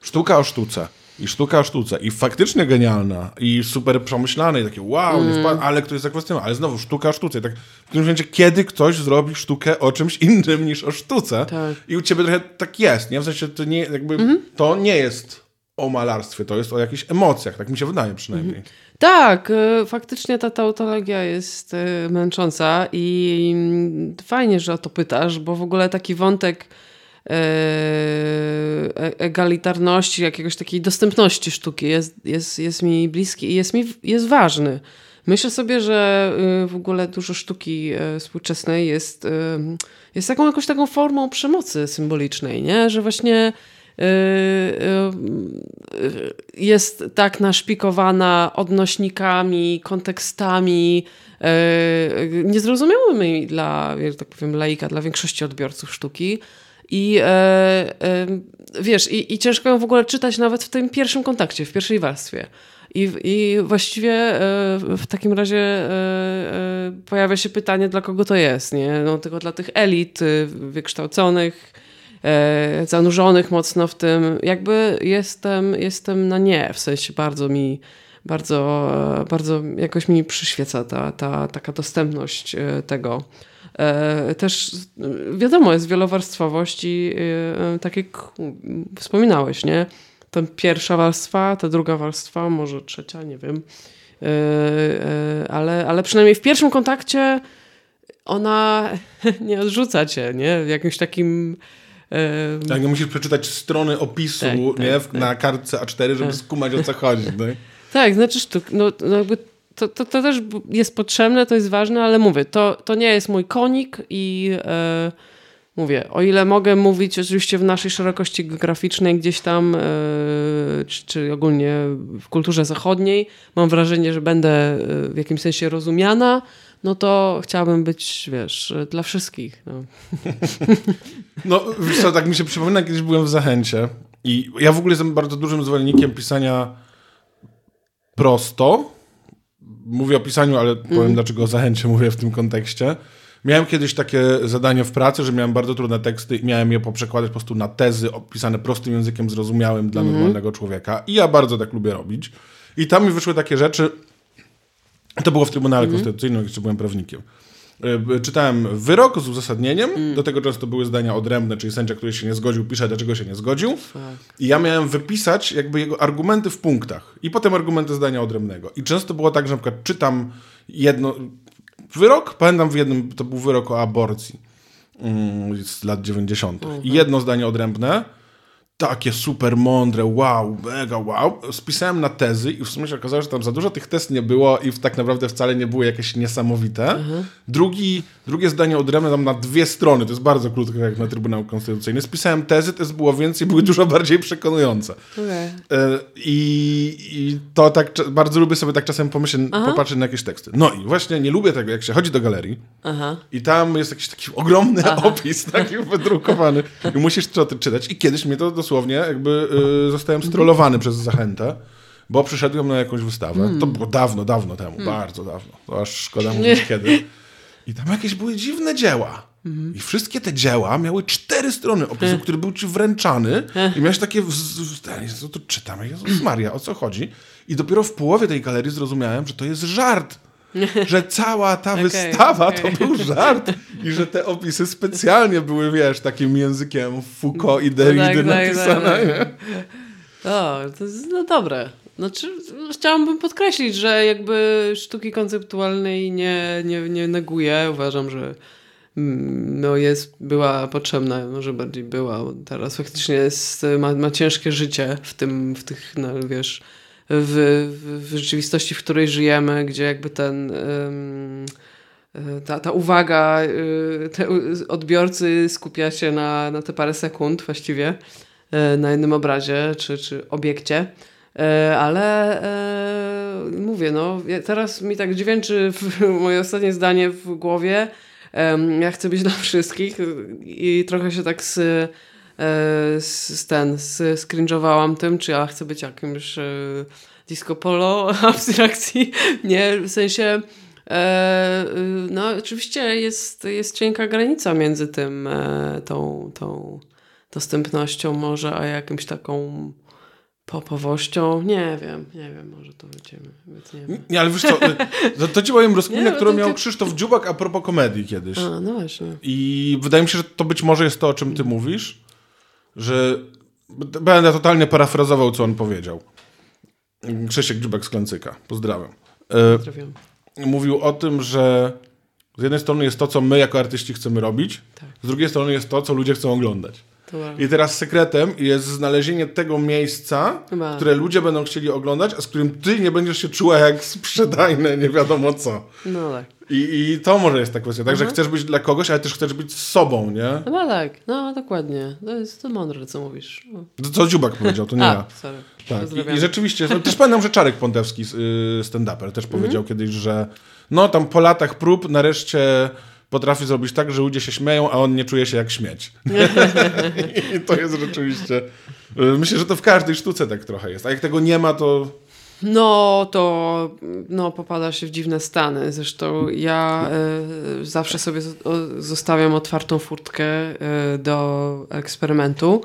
sztuka o sztuce. I sztuka o sztuce. I faktycznie genialna. I super przemyślane. I takie wow, nie wpa- ale ktoś zakwestionował. Ale znowu sztuka o sztuce. I tak w tym momencie, kiedy ktoś zrobi sztukę o czymś innym niż o sztuce. Tak. I u ciebie trochę tak jest, nie? W sensie to nie, jakby, to nie jest o malarstwie, to jest o jakichś emocjach. Tak mi się wydaje przynajmniej. Tak, y, faktycznie ta tautologia jest y, męcząca i mm, fajnie, że o to pytasz, bo w ogóle taki wątek y, e- egalitarności, jakiegoś takiej dostępności sztuki jest, jest, jest mi bliski i jest mi jest ważny. Myślę sobie, że w ogóle dużo sztuki współczesnej jest, jest taką jakąś taką formą przemocy symbolicznej, nie? że właśnie jest tak naszpikowana odnośnikami, kontekstami y, niezrozumiałymi dla, jak tak powiem, laika, dla większości odbiorców sztuki. I e, e, wiesz, i, i ciężko ją w ogóle czytać nawet w tym pierwszym kontakcie, w pierwszej warstwie. I, I właściwie e, w takim razie pojawia się pytanie, dla kogo to jest, nie? No, tylko dla tych elit y, wykształconych, zanurzonych mocno w tym. Jakby jestem, jestem na nie, w sensie bardzo mi, bardzo, e, bardzo jakoś mi przyświeca ta, ta taka dostępność e, tego. E, Też e, wiadomo, jest wielowarstwowość i e, tak jak wspominałeś, nie? Ta pierwsza warstwa, ta druga warstwa, może trzecia, nie wiem. E, e, Ale, ale przynajmniej w pierwszym kontakcie ona nie odrzuca cię, nie? W jakimś takim... Tak, nie musisz przeczytać strony opisu Tak, tak, nie? Tak. na kartce A4, żeby skumać o co chodzi. No. Tak, znaczy sztuk, no, no jakby to, to, to też jest potrzebne, to jest ważne, ale mówię, to, to nie jest mój konik i e, mówię, o ile mogę mówić oczywiście w naszej szerokości geograficznej gdzieś tam, e, czy, czy ogólnie w kulturze zachodniej, mam wrażenie, że będę e, w jakimś sensie rozumiana, no to chciałabym być, wiesz, dla wszystkich. No. No, wiesz co, tak mi się przypomina, kiedyś byłem w Zachęcie i ja w ogóle jestem bardzo dużym zwolennikiem pisania prosto. Mówię o pisaniu, ale powiem dlaczego o Zachęcie mówię w tym kontekście. Miałem kiedyś takie zadanie w pracy, że miałem bardzo trudne teksty i miałem je poprzekładać po prostu na tezy opisane prostym językiem zrozumiałym dla normalnego człowieka. I ja bardzo tak lubię robić. I tam mi wyszły takie rzeczy, to było w Trybunale Konstytucyjnym, jak jeszcze byłem prawnikiem. Y, Czytałem wyrok z uzasadnieniem, do tego często były zdania odrębne, czyli sędzia, który się nie zgodził, pisze, dlaczego się nie zgodził. I ja miałem wypisać jakby jego argumenty w punktach i potem argumenty zdania odrębnego. I często było tak, że na przykład czytam jedno... Wyrok, pamiętam w jednym, to był wyrok o aborcji mm, z lat 90. I jedno zdanie odrębne, takie super mądre, wow, mega wow. Spisałem na tezy i w sumie się okazało, że tam za dużo tych tez nie było i tak naprawdę wcale nie były jakieś niesamowite. Drugi, drugie zdanie odrębne tam na dwie strony, to jest bardzo krótko jak na Trybunał Konstytucyjny. Spisałem tezy, tez było więcej, były dużo bardziej przekonujące. Okay. E, I, I to tak bardzo lubię sobie tak czasem pomyśleć, popatrzeć na jakieś teksty. No i właśnie nie lubię tego, jak się chodzi do galerii Aha. i tam jest jakiś taki ogromny opis, taki wydrukowany i musisz to czytać. I kiedyś mnie to dosłownie jakby y, zostałem strollowany przez zachętę, bo przyszedłem na jakąś wystawę. Hmm. To było dawno, dawno temu, bardzo dawno. To aż szkoda mówić kiedy. I tam jakieś były dziwne dzieła. Mhm. I wszystkie te dzieła miały cztery strony opisu, który był ci wręczany i miałeś takie, w, w, co to czytam, Jezus Maria, o co chodzi? I dopiero w połowie tej galerii zrozumiałem, że to jest żart. Że cała ta Okej, wystawa okej. to był żart i że te opisy specjalnie były, wiesz, takim językiem Foucault i Derrida napisane. tak, nie? tak. O, to jest no dobre. Znaczy, chciałabym podkreślić, że jakby sztuki konceptualnej nie, nie, nie neguję. Uważam, że mm, no jest, była potrzebna, może bardziej była. Teraz faktycznie jest, ma, ma ciężkie życie w tym, w tych, no, wiesz, w, w, rzeczywistości, w której żyjemy, gdzie jakby ten... y, ta, ta uwaga y, te odbiorcy skupia się na, na te parę sekund właściwie y, na jednym obrazie czy, czy obiekcie. Ale y, mówię, no teraz mi tak dźwięczy moje ostatnie zdanie w głowie. Ja chcę być dla wszystkich i trochę się tak z, z, z ten, z, skrinżowałam tym, czy ja chcę być jakimś y, disco polo abstrakcji. Nie, w sensie E, no, oczywiście jest, jest cienka granica między tym, e, tą, tą dostępnością może, a jakimś taką popowością. Nie wiem, nie wiem, może to będziemy, nie ale wiesz co, to, to ci powiem rozkminę, no którą miał to- Krzysztof Dziubak a propos komedii kiedyś. A, no właśnie. I wydaje mi się, że to być może jest to, o czym ty mówisz, że będę totalnie parafrazował, co on powiedział. Krzysiek Dziubak z Klęcyka. Pozdrawiam. E, Trafiam. mówił o tym, że z jednej strony jest to, co my jako artyści chcemy robić, Tak. z drugiej strony jest to, co ludzie chcą oglądać. I teraz sekretem jest znalezienie tego miejsca, które ludzie będą chcieli oglądać, a z którym ty nie będziesz się czuła jak sprzedajne, nie wiadomo co. No tak. I, I to może jest ta kwestia, tak, że chcesz być dla kogoś, ale też chcesz być z sobą, nie? Chyba tak, no dokładnie. To jest to mądre, co mówisz. O. To co Dziubak powiedział, to nie A, ja. sorry. Tak. I. I rzeczywiście, no, też pamiętam, że Czarek Pątewski, y, stand-uper, też powiedział kiedyś, że no tam po latach prób nareszcie potrafi zrobić tak, że ludzie się śmieją, a on nie czuje się jak śmieć. I to jest rzeczywiście... y, Myślę, że to w każdej sztuce tak trochę jest. A jak tego nie ma, to... No, to no, popada się w dziwne stany. Zresztą ja e, zawsze sobie z- o- zostawiam otwartą furtkę e, do eksperymentu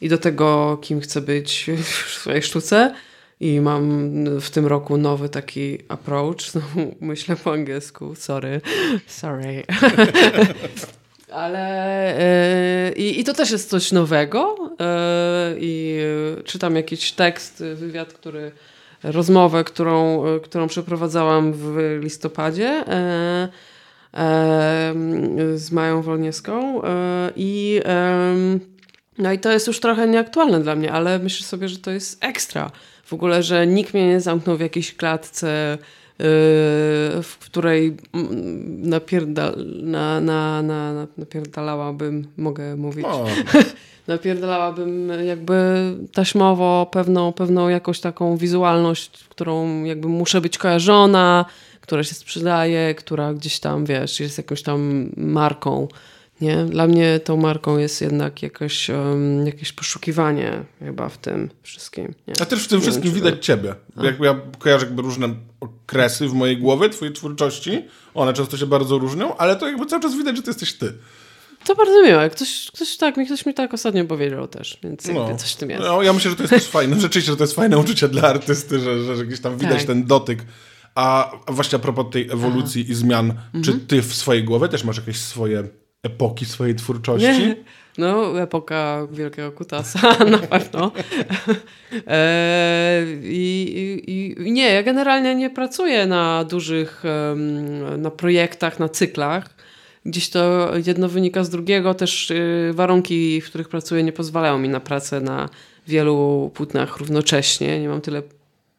i do tego, kim chcę być w swojej sztuce. I mam w tym roku nowy taki approach. Znowu myślę po angielsku. Sorry. Sorry. Ale e, i, to też jest coś nowego. E, I czytam jakiś tekst, e, wywiad, który rozmowę, którą, którą przeprowadzałam w listopadzie e, z Mają Wolniewską e, i no i to jest już trochę nieaktualne dla mnie, ale myślę sobie, że to jest ekstra. W ogóle, że nikt mnie nie zamknął w jakiejś klatce, yy, w której mm, napierda, na, na, na, na, napierdalałabym, mogę mówić, O, napierdalałabym jakby taśmowo pewną, pewną jakąś taką wizualność, którą jakby muszę być kojarzona, która się sprzedaje, która gdzieś tam, wiesz, jest jakąś tam marką. Nie? Dla mnie tą marką jest jednak jakoś, um, jakieś poszukiwanie chyba w tym wszystkim. Nie? a też w tym Nie wszystkim wiem, czy- widać ciebie. Jak ja kojarzę jakby różne okresy w mojej głowie, twojej twórczości. One często się bardzo różnią, ale to jakby cały czas widać, że to jesteś ty. To bardzo miłe. Ktoś, ktoś, tak, mi- ktoś mi tak ostatnio powiedział też, więc No. coś w tym jest. No, ja myślę, że to jest też fajne. Rzeczywiście, że to jest fajne uczucie dla artysty, że, że, że gdzieś tam widać Tak. ten dotyk. A a właśnie a propos tej ewolucji i zmian, czy Mhm. ty w swojej głowie też masz jakieś swoje epoki swojej twórczości? No, epoka Wielkiego Kutasa na pewno. e, i, i, nie, ja generalnie nie pracuję na dużych na projektach, na cyklach. Gdzieś to jedno wynika z drugiego. Też y, warunki, w których pracuję, nie pozwalają mi na pracę na wielu płótnach równocześnie. Nie mam tyle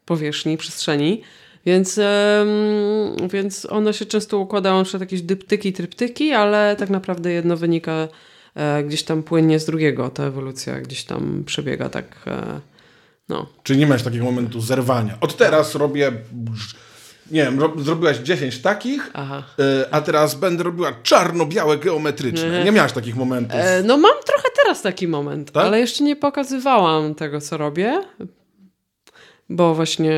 powierzchni, przestrzeni. Więc, em, więc one się często układają przykład jakieś dyptyki, tryptyki, ale tak naprawdę jedno wynika e, gdzieś tam płynnie z drugiego. Ta ewolucja gdzieś tam przebiega tak, e, no. Czy nie masz takiego momentu zerwania? Od teraz robię, nie wiem, ro, zrobiłaś 10 takich, y, a teraz będę robiła czarno-białe geometryczne. Mhm. Nie miałaś takich momentów. E, no mam trochę teraz taki moment, Tak? ale jeszcze nie pokazywałam tego, co robię. Bo właśnie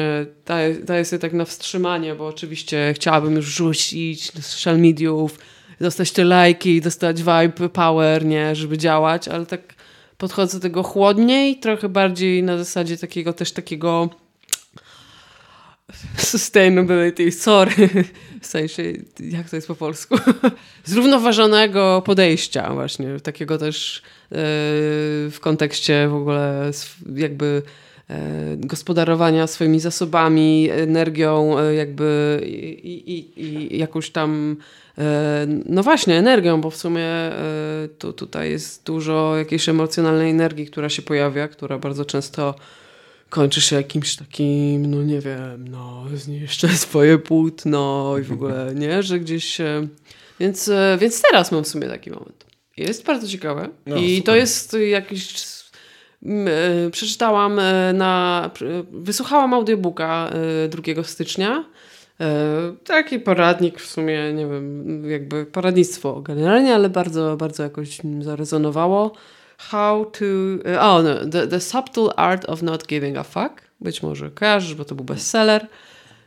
daję, daję sobie tak na wstrzymanie, bo oczywiście chciałabym już rzucić do social mediów, dostać te lajki, dostać vibe, power, nie, żeby działać, ale tak podchodzę do tego chłodniej, trochę bardziej na zasadzie takiego też takiego sustainability, sorry, w sensie, jak to jest po polsku? Zrównoważonego podejścia właśnie, takiego też e, w kontekście w ogóle jakby gospodarowania swoimi zasobami, energią, e, jakby i, i, i jakąś tam e, no właśnie, energią, bo w sumie e, tu, tutaj jest dużo jakiejś emocjonalnej energii, która się pojawia, która bardzo często kończy się jakimś takim, no nie wiem, no zniszczę swoje płótno i w ogóle, nie, że gdzieś... e, Więc, e, więc teraz mam w sumie taki moment. Jest bardzo ciekawe No, i super. to jest jakiś... e, Przeczytałam e, na... Wysłuchałam audiobooka e, 2 stycznia. E, Taki poradnik w sumie, nie wiem, jakby poradnictwo generalnie, ale bardzo, bardzo jakoś mi zarezonowało. How to... e, O, no, the, the Subtle Art of Not Giving a Fuck. Być może kojarzysz, bo to był bestseller.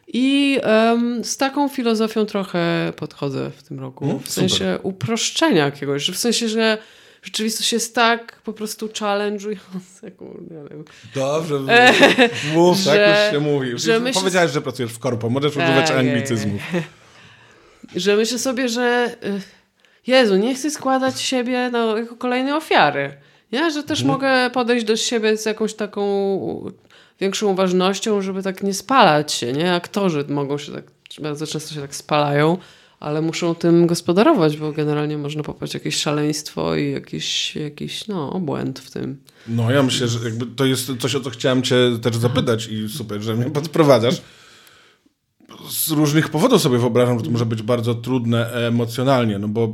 I em, z taką filozofią trochę podchodzę w tym roku. Mm, w sensie uproszczenia jakiegoś. W sensie, że rzeczywistość jest tak po prostu challenge'ująca. kurde, ale- Dobrze, mów, tak że- już się mówi. że Już myśl- Powiedziałeś, że pracujesz w korpo, możesz Tak, używać anglicyzmów. że myślę sobie, że y, Jezu, nie chcę składać siebie no, jako kolejnej ofiary. Ja, że też mogę podejść do siebie z jakąś taką większą uważnością, żeby tak nie spalać się, nie? Aktorzy mogą się tak, bardzo często się tak spalają, ale muszą tym gospodarować, bo generalnie można popaść jakieś szaleństwo i jakiś, jakiś no, obłęd w tym. No ja myślę, że jakby to jest coś, o co chciałem cię też zapytać i super, że mnie podprowadzasz. Z różnych powodów sobie wyobrażam, że to może być bardzo trudne emocjonalnie, no bo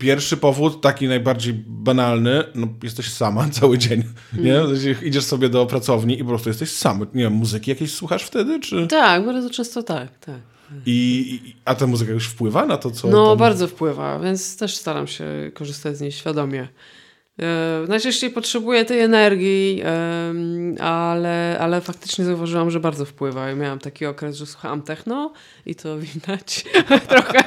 pierwszy powód, taki najbardziej banalny, no jesteś sama cały dzień, nie? Sensie Idziesz sobie do pracowni i po prostu jesteś sam. Nie wiem, muzyki jakieś słuchasz wtedy, czy... Tak, bardzo często tak, tak. I, a ta muzyka już wpływa na to, co... No, tam- bardzo wpływa, więc też staram się korzystać z niej świadomie. E, najczęściej potrzebuję tej energii, ale, ale faktycznie zauważyłam, że bardzo wpływa. Miałam taki okres, że słuchałam techno i to widać trochę.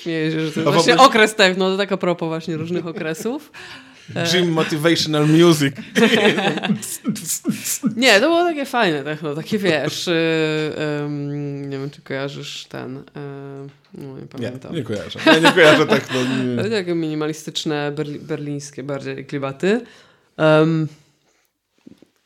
Śmieję się, że to jest właśnie okres techno, to tak a propos właśnie różnych okresów. Gym Motivational Music. Nie, to było takie fajne techno, takie wiesz, y, em, nie wiem czy kojarzysz ten, y, no nie Nie, pamiętam. nie kojarzę. Ja nie kojarzę tak. No, nie. Ale Takie minimalistyczne, berli, berlińskie bardziej klimaty. Em,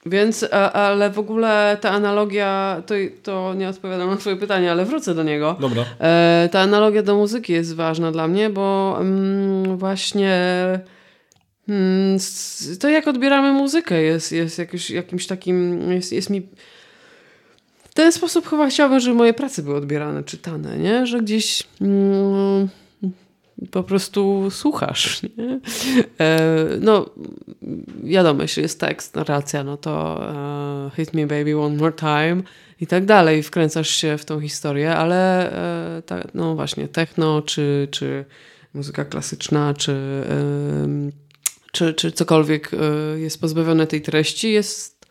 więc, a, ale w ogóle ta analogia, to, to nie odpowiadam na twoje pytanie, ale wrócę do niego. Dobra. E, ta analogia do muzyki jest ważna dla mnie, bo mm, właśnie mm, s- to jak odbieramy muzykę jest, jest jakoś, jakimś takim, jest, jest mi w ten sposób chyba chciałabym, żeby moje prace były odbierane, czytane, nie? Że gdzieś mm, po prostu słuchasz, nie? E, no, wiadomo, jeśli jest tekst, narracja, no to e, hit me baby one more time i tak dalej, wkręcasz się w tą historię, ale e, no właśnie, techno, czy, czy muzyka klasyczna, czy, czy, czy cokolwiek e, jest pozbawione tej treści, jest,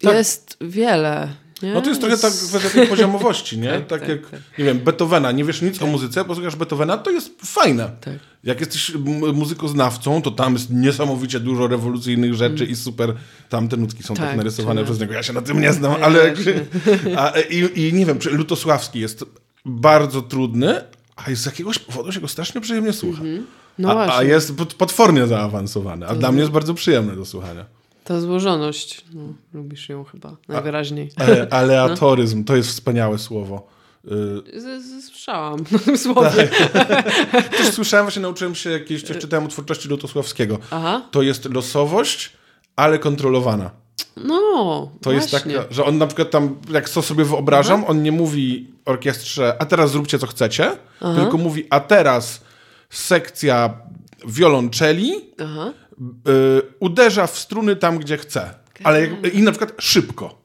Tak. jest wiele. Nie? No to jest trochę tak kwestia poziomowości, nie? Tak, Tak, tak, jak, tak. nie wiem, Beethovena, nie wiesz nic o muzyce, posłuchasz Beethovena, to jest fajne. Tak. Jak jesteś muzykoznawcą, to tam jest niesamowicie dużo rewolucyjnych rzeczy i super, tam te nutki są tak, Tak, narysowane tak. przez niego. Ja się na tym nie znam, Ja ale... A, i, I nie wiem, czy Lutosławski jest bardzo trudny, a z jakiegoś powodu się go strasznie przyjemnie słucha. No a, a jest pot- potwornie zaawansowany, a dla mnie jest bardzo przyjemne do słuchania. Ta złożoność, no, lubisz ją chyba najwyraźniej. Ale, aleatoryzm, to jest wspaniałe słowo. Y, Słyszałam na tym słowie. Też słyszałem, właśnie nauczyłem się jakieś, coś czytałem o twórczości Lutosławskiego. Aha. To jest losowość, ale kontrolowana. No, To jest właśnie. taka, że on na przykład tam, jak to sobie wyobrażam, on nie mówi orkiestrze, a teraz zróbcie co chcecie, tylko mówi, a teraz sekcja wiolonczeli y, uderza w struny tam, gdzie chce. Ale jak, i na przykład szybko.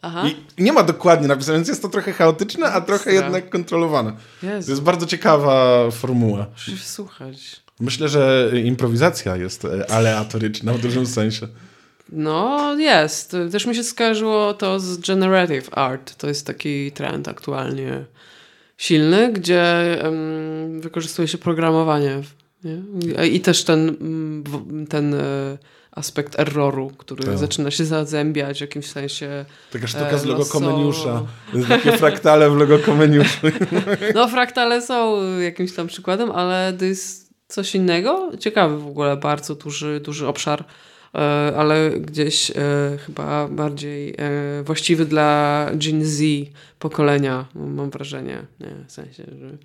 Nie ma dokładnie napisane, więc jest to trochę chaotyczne, a trochę Ekstra. jednak kontrolowane. Jezu. To jest bardzo ciekawa formuła. Musisz słuchać. Myślę, że improwizacja jest e, aleatoryczna w dużym sensie. No, jest. Też mi się skojarzyło to z generative art. To jest taki trend aktualnie silny, gdzie um, wykorzystuje się programowanie. Nie? I też ten, mm, ten e, aspekt erroru, który Tak. zaczyna się zazębiać w jakimś sensie. Taka sztuka E, z logo. Komeniusza. Takie fraktale w logo Komeniusza. No, fraktale są jakimś tam przykładem, ale to jest coś innego. Ciekawy w ogóle, bardzo duży, duży obszar, e, ale gdzieś chyba bardziej właściwy dla Gen Z pokolenia, mam wrażenie. Nie, w sensie, że...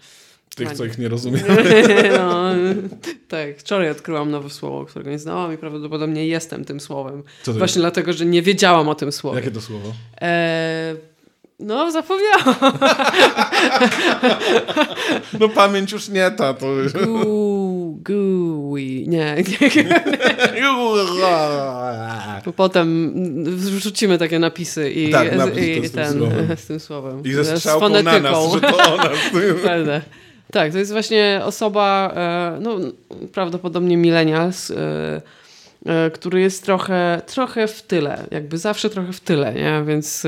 Tych, co ich nie rozumie. no, tak, wczoraj odkryłam nowe słowo, którego nie znałam i prawdopodobnie jestem tym słowem. Właśnie dlatego, że nie wiedziałam o tym słowie. Jakie to słowo? E, no, zapomniałam. No pamięć już nie ta. To... Gu, gooey. Nie. Bo potem wrzucimy takie napisy i, Tak, napis i z tym ten, słowem. z tym słowem. I ze Z strzałką na nas, że to ona. Prawda. Tak, to jest właśnie osoba, e, no prawdopodobnie millennials, e, e, który jest trochę, trochę w tyle, jakby zawsze trochę w tyle, nie? Więc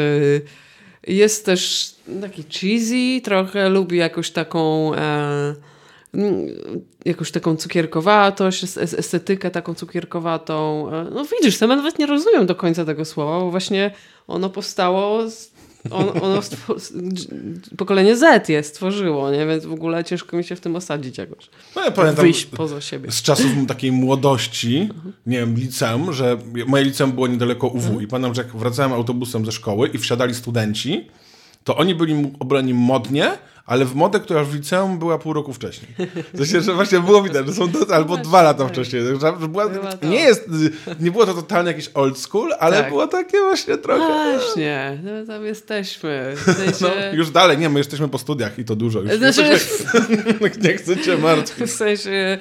jest też taki cheesy, trochę lubi jakąś taką jakąś taką cukierkowatość, es- es- estetykę taką cukierkowatą. No widzisz, ja nawet nie rozumiem do końca tego słowa, bo właśnie ono powstało z on, ono pokolenie Z je stworzyło, nie? więc w ogóle ciężko mi się w tym osadzić jakoś. No ja pamiętam Wyjść poza siebie. z czasów takiej młodości, nie wiem, liceum, że moje liceum było niedaleko UW i pamiętam, że jak wracałem autobusem ze szkoły i wsiadali studenci, to oni byli ubrani modnie, ale w modę, która w liceum była pół roku wcześniej. W sensie, że właśnie było widać, że są to, albo dwa lata tak. wcześniej. Że, była, to. nie, jest, nie było to totalnie jakiś old school, ale Tak. było takie właśnie trochę... Właśnie, no, tam jesteśmy. W sensie... No, już dalej, nie, my jesteśmy po studiach i to dużo. Już Znaczy, nie chcę cię martwić. w sensie,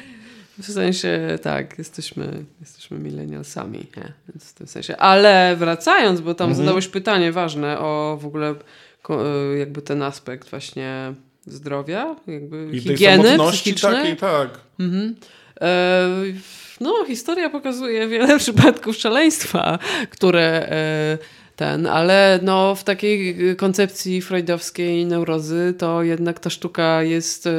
w sensie, tak, jesteśmy, jesteśmy millennialsami, nie? Więc w tym sensie. Ale wracając, bo tam zadałeś pytanie ważne o w ogóle jakby ten aspekt właśnie zdrowia, jakby I higieny psychicznej. takiej, tak. E, No, historia pokazuje wiele przypadków szaleństwa, które e, ten, ale no, w takiej koncepcji freudowskiej neurozy to jednak ta sztuka jest e,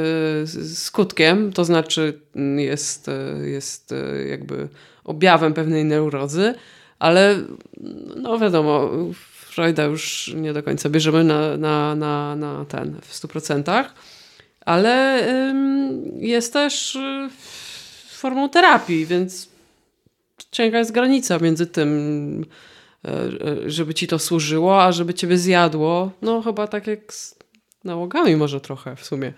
skutkiem, to znaczy mm, jest, e, jest e, jakby objawem pewnej neurozy, ale no wiadomo, Freuda już nie do końca bierzemy na, na, na, na ten w 100%, ale jest też y, formą terapii, więc cienka jest granica między tym, e, e, żeby ci to służyło, a żeby ciebie zjadło. No chyba tak jak z nałogami może trochę w sumie.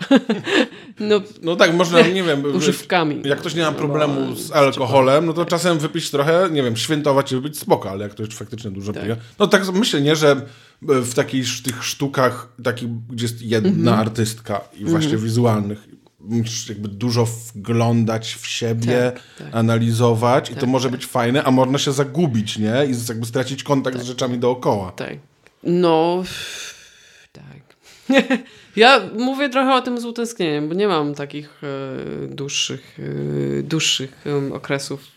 no No tak, można, nie wiem, używkami. jak ktoś nie ma No, problemu bo- z alkoholem, no to czasem wypić trochę, nie wiem, świętować i wypić spoko, ale jak ktoś faktycznie dużo Tak. pije. No tak myślę, nie, że w takich tych sztukach, takich, gdzie jest jedna Mhm. artystka i właśnie wizualnych, musisz jakby dużo wglądać w siebie, Tak, tak. analizować i to Tak, może tak. być fajne, a można się zagubić, nie? I jakby stracić kontakt z rzeczami dookoła. Tak. No, tak. ja mówię trochę o tym z utęsknieniem, bo nie mam takich e, dłuższych, e, dłuższych okresów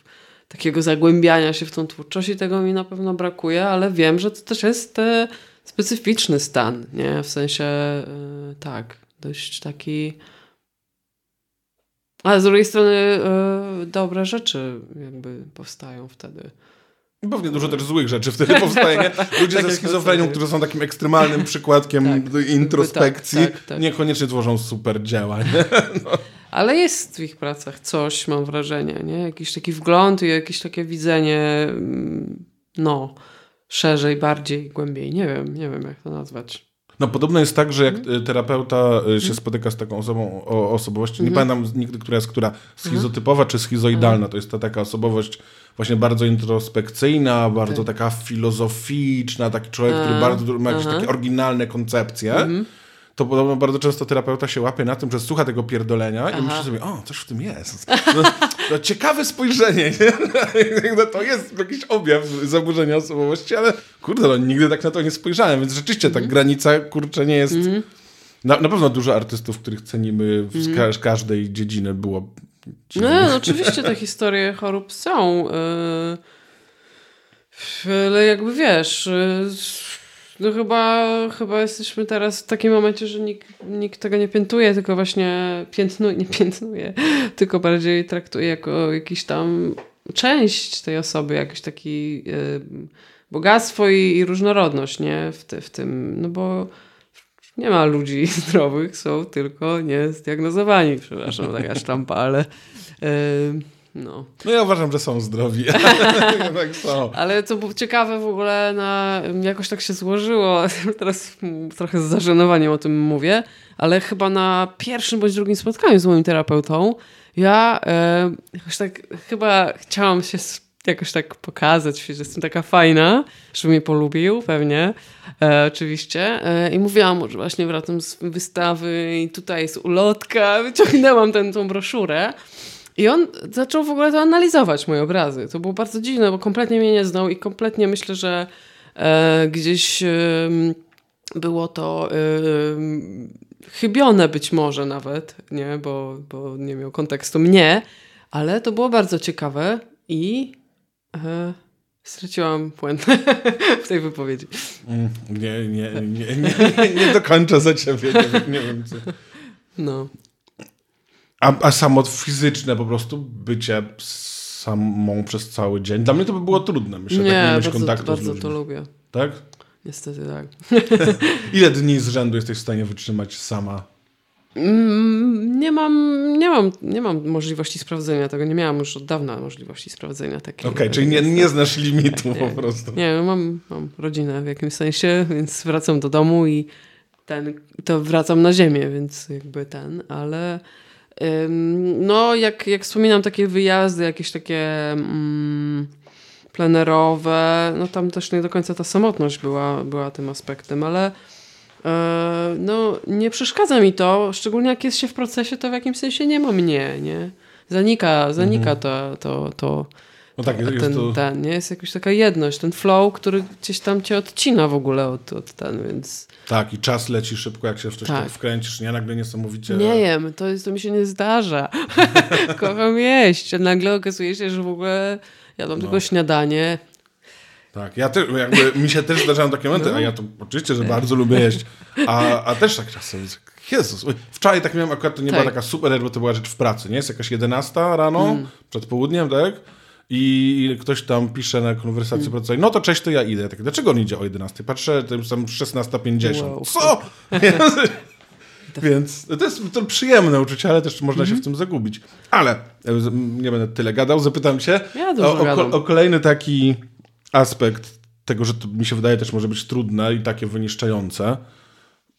takiego zagłębiania się w tą twórczość i tego mi na pewno brakuje, ale wiem, że to też jest e, specyficzny stan, nie? W sensie, tak, dość taki... Ale z drugiej strony dobre rzeczy jakby powstają wtedy. Pewnie dużo też złych rzeczy wtedy powstaje. Nie? Ludzie Tak ze schizofrenią, którzy są takim ekstremalnym przykładkiem Tak. introspekcji, Tak, tak, tak. niekoniecznie tworzą super dzieła. Nie? Ale jest w ich pracach coś, mam wrażenie, nie? Jakiś taki wgląd i jakieś takie widzenie, mm, no, szerzej, bardziej, głębiej. Nie wiem, nie wiem jak to nazwać. No podobno jest tak, że jak Mhm. y, terapeuta y, się spotyka z taką osobą o osobowości, nie Mhm. pamiętam nigdy, która jest która, schizotypowa czy schizoidalna, to jest ta taka osobowość właśnie bardzo introspekcyjna, bardzo taka filozoficzna, taki człowiek, który bardzo ma jakieś takie oryginalne koncepcje. Mhm. To podobno bardzo często terapeuta się łapie na tym, że słucha tego pierdolenia i Aha. myśli sobie, o, coś w tym jest. No, no, ciekawe spojrzenie, nie? No, to jest jakiś objaw zaburzenia osobowości, ale kurde, no, nigdy tak na to nie spojrzałem, więc rzeczywiście ta granica, kurczę, nie jest... Na, na pewno dużo artystów, których cenimy z Mhm. ka- każdej dziedziny było... No, no oczywiście te historie chorób są. Yy, ale jakby wiesz, y, no chyba, chyba jesteśmy teraz w takim momencie, że nikt, nikt tego nie piętuje, tylko właśnie piętnuje, nie piętnuje, tylko bardziej traktuje jako jakiś tam część tej osoby, jakiś taki bogactwo i, i różnorodność, nie? W, te, w tym, no bo nie ma ludzi zdrowych, są tylko niezdiagnozowani, przepraszam, taka sztampa, ale no. No ja uważam, że są zdrowi. tak są. Ale co było ciekawe w ogóle, na, jakoś tak się złożyło, teraz trochę z zażenowaniem o tym mówię, ale chyba na pierwszym bądź drugim spotkaniu z moim terapeutą ja e, jakoś tak chyba chciałam się jakoś tak pokazać, że jestem taka fajna, żeby mnie polubił, pewnie, e, oczywiście. E, I mówiłam, że właśnie wracam z wystawy i tutaj jest ulotka, wyciągnęłam tę tą broszurę. I on zaczął w ogóle to analizować, moje obrazy. To było bardzo dziwne, bo kompletnie mnie nie znał i kompletnie myślę, że e, gdzieś e, było to e, chybione być może nawet, nie? Bo, bo nie miał kontekstu mnie, ale to było bardzo ciekawe i e, straciłam puentę w tej wypowiedzi. Mm, nie, nie, nie, nie, nie dokończę za ciebie, nie, nie wiem co. No. A, a samo fizyczne po prostu bycie samą przez cały dzień. Dla mnie to by było trudne, myślę, nie, tak nie mieć bardzo, kontaktu bardzo z ludźmi. to lubię. Tak? Niestety tak. Ile dni z rzędu jesteś w stanie wytrzymać sama? Mm, Nie mam, nie, mam, nie mam możliwości sprawdzenia tego. Nie miałam już od dawna możliwości sprawdzenia takiej. Okej, czyli nie, nie znasz limitu Nie. po prostu. Nie, mam, mam rodzinę w jakimś sensie, więc wracam do domu i ten, to wracam na ziemię, więc jakby ten, ale no jak, jak wspominam takie wyjazdy, jakieś takie mm, plenerowe, no tam też nie do końca ta samotność była, była tym aspektem, ale e, no nie przeszkadza mi to, szczególnie jak jest się w procesie, to w jakimś sensie nie ma mnie, nie? Zanika, zanika to, to, to, No tak, jest, a jest ten, to... ten, nie? Jest jakaś taka jedność, ten flow, który gdzieś tam cię odcina w ogóle od, od ten, więc Tak, i czas leci szybko, jak się w coś Tak. wkręcisz, nie? Nagle niesamowicie... nie jem, to, jest, to mi się nie zdarza. Kocham jeść, nagle okazuje się, że w ogóle jadam tylko śniadanie. Tak, ja też, jakby mi się też zdarzają takie momenty, No. a ja to oczywiście, że bardzo lubię jeść, a, a też tak czasem, Jezus, wczoraj tak miałem, akurat to nie była Tak. taka super bo to była rzecz w pracy, nie? Jest jakaś 11 rano, Mm. przed południem, tak? I ktoś tam pisze na konwersacji Mm. pracowej, no to cześć, to ja idę. Tak, dlaczego on idzie o 11? Patrzę, to jest tam 16.50. Wow. Co? Więc to jest to przyjemne uczucie, ale też można Mhm. się w tym zagubić. Ale e, nie będę tyle gadał, zapytam się Ja o, o, o kolejny taki aspekt tego, że to mi się wydaje też może być trudne i takie wyniszczające.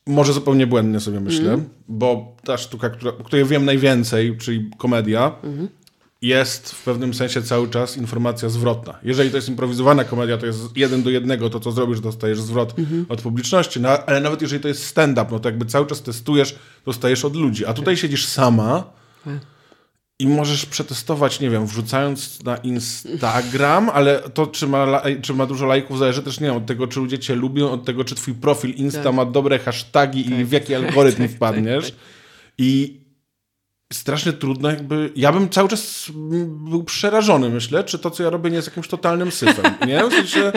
Może zupełnie błędnie sobie myślę, Mhm. bo ta sztuka, która, o której wiem najwięcej, czyli komedia, Mhm. Jest w pewnym sensie cały czas informacja zwrotna. Jeżeli to jest improwizowana komedia, to jest jeden do jednego to, co zrobisz, dostajesz zwrot Mhm. od publiczności, no, ale nawet jeżeli to jest stand-up, no to jakby cały czas testujesz, dostajesz od ludzi. A tutaj siedzisz sama i możesz przetestować, nie wiem, wrzucając na Instagram, ale to, czy ma, czy ma dużo lajków, zależy też, nie wiem, od tego, czy ludzie cię lubią, od tego, czy twój profil Insta Tak. ma dobre hasztagi i w jaki algorytm wpadniesz. I strasznie trudno jakby... Ja bym cały czas był przerażony, myślę, czy to, co ja robię, nie jest jakimś totalnym syfem, nie? W sensie,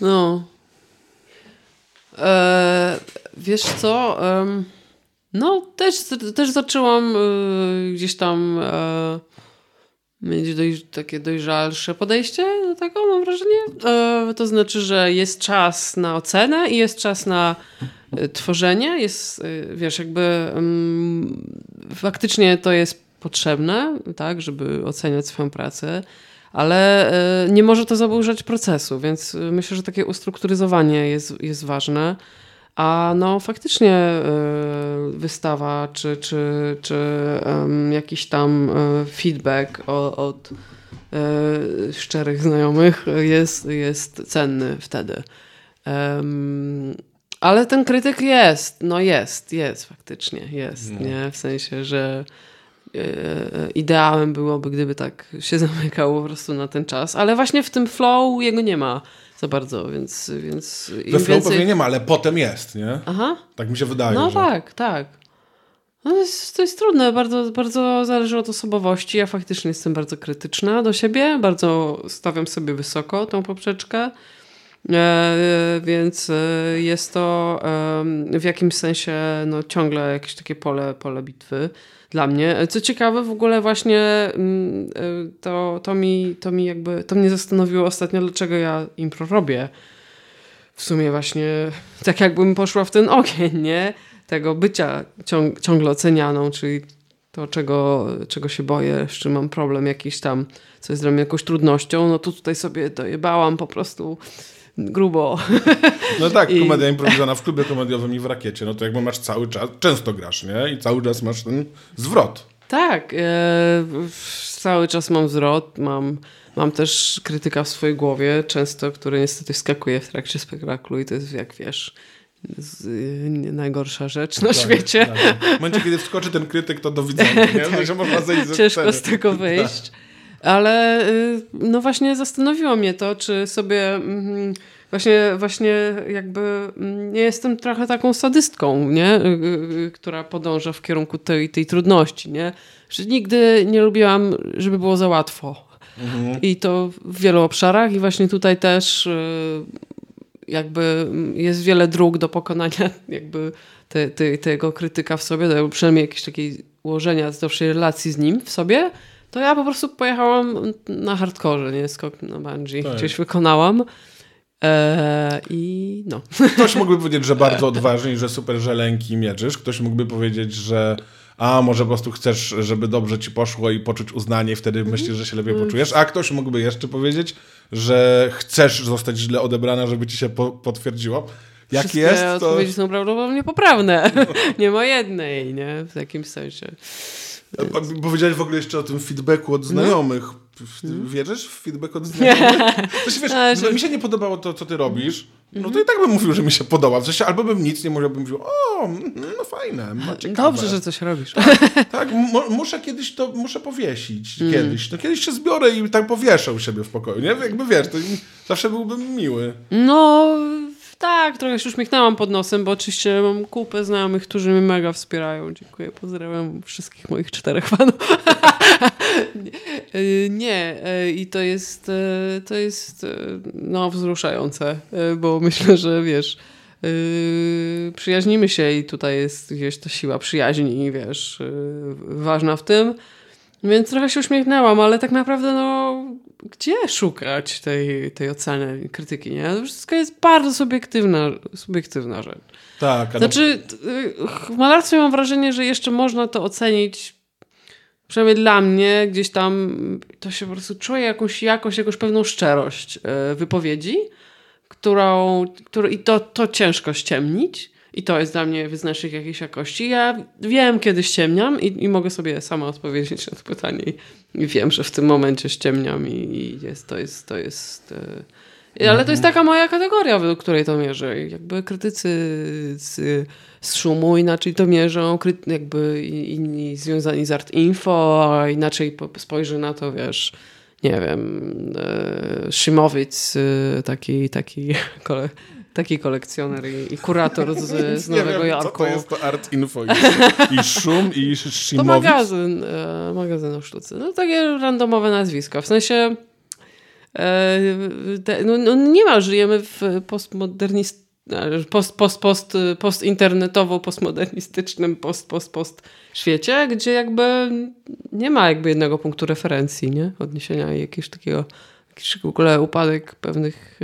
No. E, wiesz co? No, też, też zaczęłam e, gdzieś tam e, mieć doj, takie dojrzalsze podejście do tego, mam wrażenie. E, to znaczy, że jest czas na ocenę i jest czas na tworzenie. Jest, e, wiesz, jakby mm, faktycznie to jest potrzebne, tak, żeby oceniać swoją pracę ale e, nie może to zaburzać procesu, więc myślę, że takie ustrukturyzowanie jest, jest ważne. A no faktycznie wystawa czy, czy, czy jakiś tam feedback od szczerych znajomych jest, jest cenny wtedy. Ale ten krytyk jest, no jest, jest faktycznie, jest, nie? W sensie, że e, ideałem byłoby, gdyby tak się zamykało po prostu na ten czas, ale właśnie w tym flow jego nie ma za bardzo, więc, więc we flow więcej... pewnie nie ma, ale potem jest, nie? Aha, Tak mi się wydaje, no że... tak, tak. No to, jest, to jest trudne, bardzo, bardzo zależy od osobowości. Ja faktycznie jestem bardzo krytyczna do siebie, bardzo stawiam sobie wysoko tą poprzeczkę. E, więc e, jest to w jakimś sensie no, ciągle jakieś takie pole, pole bitwy dla mnie. Co ciekawe, w ogóle właśnie mm, e, to, to, mi, to mi jakby, to mnie zastanowiło ostatnio, dlaczego ja impro robię. W sumie właśnie tak jakbym poszła w ten ogień, nie? Tego bycia ciąg, ciągle ocenianą, czyli to, czego, czego się boję, z czym mam problem jakiś tam, co jest dla mnie jakąś trudnością, no to tutaj sobie dojebałam po prostu grubo. No tak, I- komedia improwizowana w klubie komediowym i w rakiecie, no to jakby masz cały czas, często grasz, nie? I cały czas masz ten zwrot. Tak, e, cały czas mam zwrot, mam, mam też krytyka w swojej głowie, często, który niestety wskakuje w trakcie spektaklu i to jest, jak wiesz, z, nie najgorsza rzecz na świecie. Tak. W momencie, kiedy wskoczy ten krytyk, to do widzenia, nie? Tak. Że można zejść ze Ciężko z tego wyjść. Ale y, no właśnie zastanowiło mnie to, czy sobie mm, właśnie, właśnie jakby mm, nie jestem trochę taką sadystką, nie? Y, y, która podąża w kierunku tej, tej trudności, nie? Że nigdy nie lubiłam, żeby było za łatwo. I to w wielu obszarach i właśnie tutaj też jakby jest wiele dróg do pokonania jakby te, te, tego krytyka w sobie, przynajmniej jakiegoś takiej ułożenia zdrowszej relacji z nim w sobie, to ja po prostu pojechałam na hardkorze, nie? Skok na bungee. Tak. Gdzieś wykonałam. Eee, I no. Ktoś mógłby powiedzieć, że bardzo odważnie i że super żeleńki mierzysz. Ktoś mógłby powiedzieć, że a może po prostu chcesz, żeby dobrze ci poszło i poczuć uznanie i wtedy myślisz, że się lepiej poczujesz. A ktoś mógłby jeszcze powiedzieć, że chcesz zostać źle odebrana, żeby ci się po potwierdziło. Jak Wszystkie jest, to... odpowiedzi są prawdopodobnie poprawne. nie ma jednej, nie? W jakimś sensie. A Powiedziałeś w ogóle jeszcze o tym feedbacku od znajomych. Ty Wierzysz w feedback od znajomych? To się, wiesz, A, gdyby że- mi się nie podobało to, co ty robisz, no to i tak bym mówił, że mi się podoba. W sensie albo bym nic nie mówił, bym mówił, o, no fajne, no ciekawe. Dobrze, że coś robisz. Tak, mu- muszę kiedyś to, muszę powiesić. Kiedyś. No kiedyś się zbiorę i tak powieszę u siebie w pokoju, nie? Jakby wiesz, to zawsze byłbym miły. No, tak, trochę się uśmiechnęłam pod nosem, bo oczywiście mam kupę znajomych, którzy mnie mega wspierają. Dziękuję, pozdrawiam wszystkich moich czterech fanów. Nie, e, i to jest, e, to jest e, no, wzruszające, bo myślę, że wiesz, przyjaźnimy się i tutaj jest gdzieś ta siła przyjaźni, wiesz, ważna w tym. Więc trochę się uśmiechnęłam, ale tak naprawdę, no, gdzie szukać tej, tej oceny, krytyki, nie? To wszystko jest bardzo subiektywna, subiektywna rzecz. Tak, a Znaczy, y, w malarstwie mam wrażenie, że jeszcze można to ocenić, przynajmniej dla mnie, gdzieś tam to się po prostu czuje jakąś jakość, jakąś pewną szczerość y, wypowiedzi, którą, którą i to, to ciężko ściemnić. I to jest dla mnie wyznacznik jakiejś jakości. Ja wiem, kiedy ściemniam i, i mogę sobie sama odpowiedzieć na to pytanie. I, wiem, że w tym momencie ściemniam i, i jest, to jest... To jest e, ale to jest taka moja kategoria, według której to mierzę. I Jakby krytycy z, z szumu inaczej to mierzą, kry, jakby inni związani z Art Info, a inaczej po- spojrzy na to, wiesz, nie wiem, e, Szymowic, e, taki, taki, kole, taki kolekcjoner i, i kurator z, z Nowego wiem, Jorku. co to jest to art info. I, i szum, i To Szymowic. magazyn, e, magazyn o sztuce. No takie randomowe nazwiska. W sensie e, te, no, no nie ma, żyjemy w postmodernist e, post, post, post, postinternetowo, postmodernistycznym, post, post, post świecie, gdzie jakby nie ma jakby jednego punktu referencji, nie? Odniesienia i jakiegoś takiego jakiś w ogóle upadek pewnych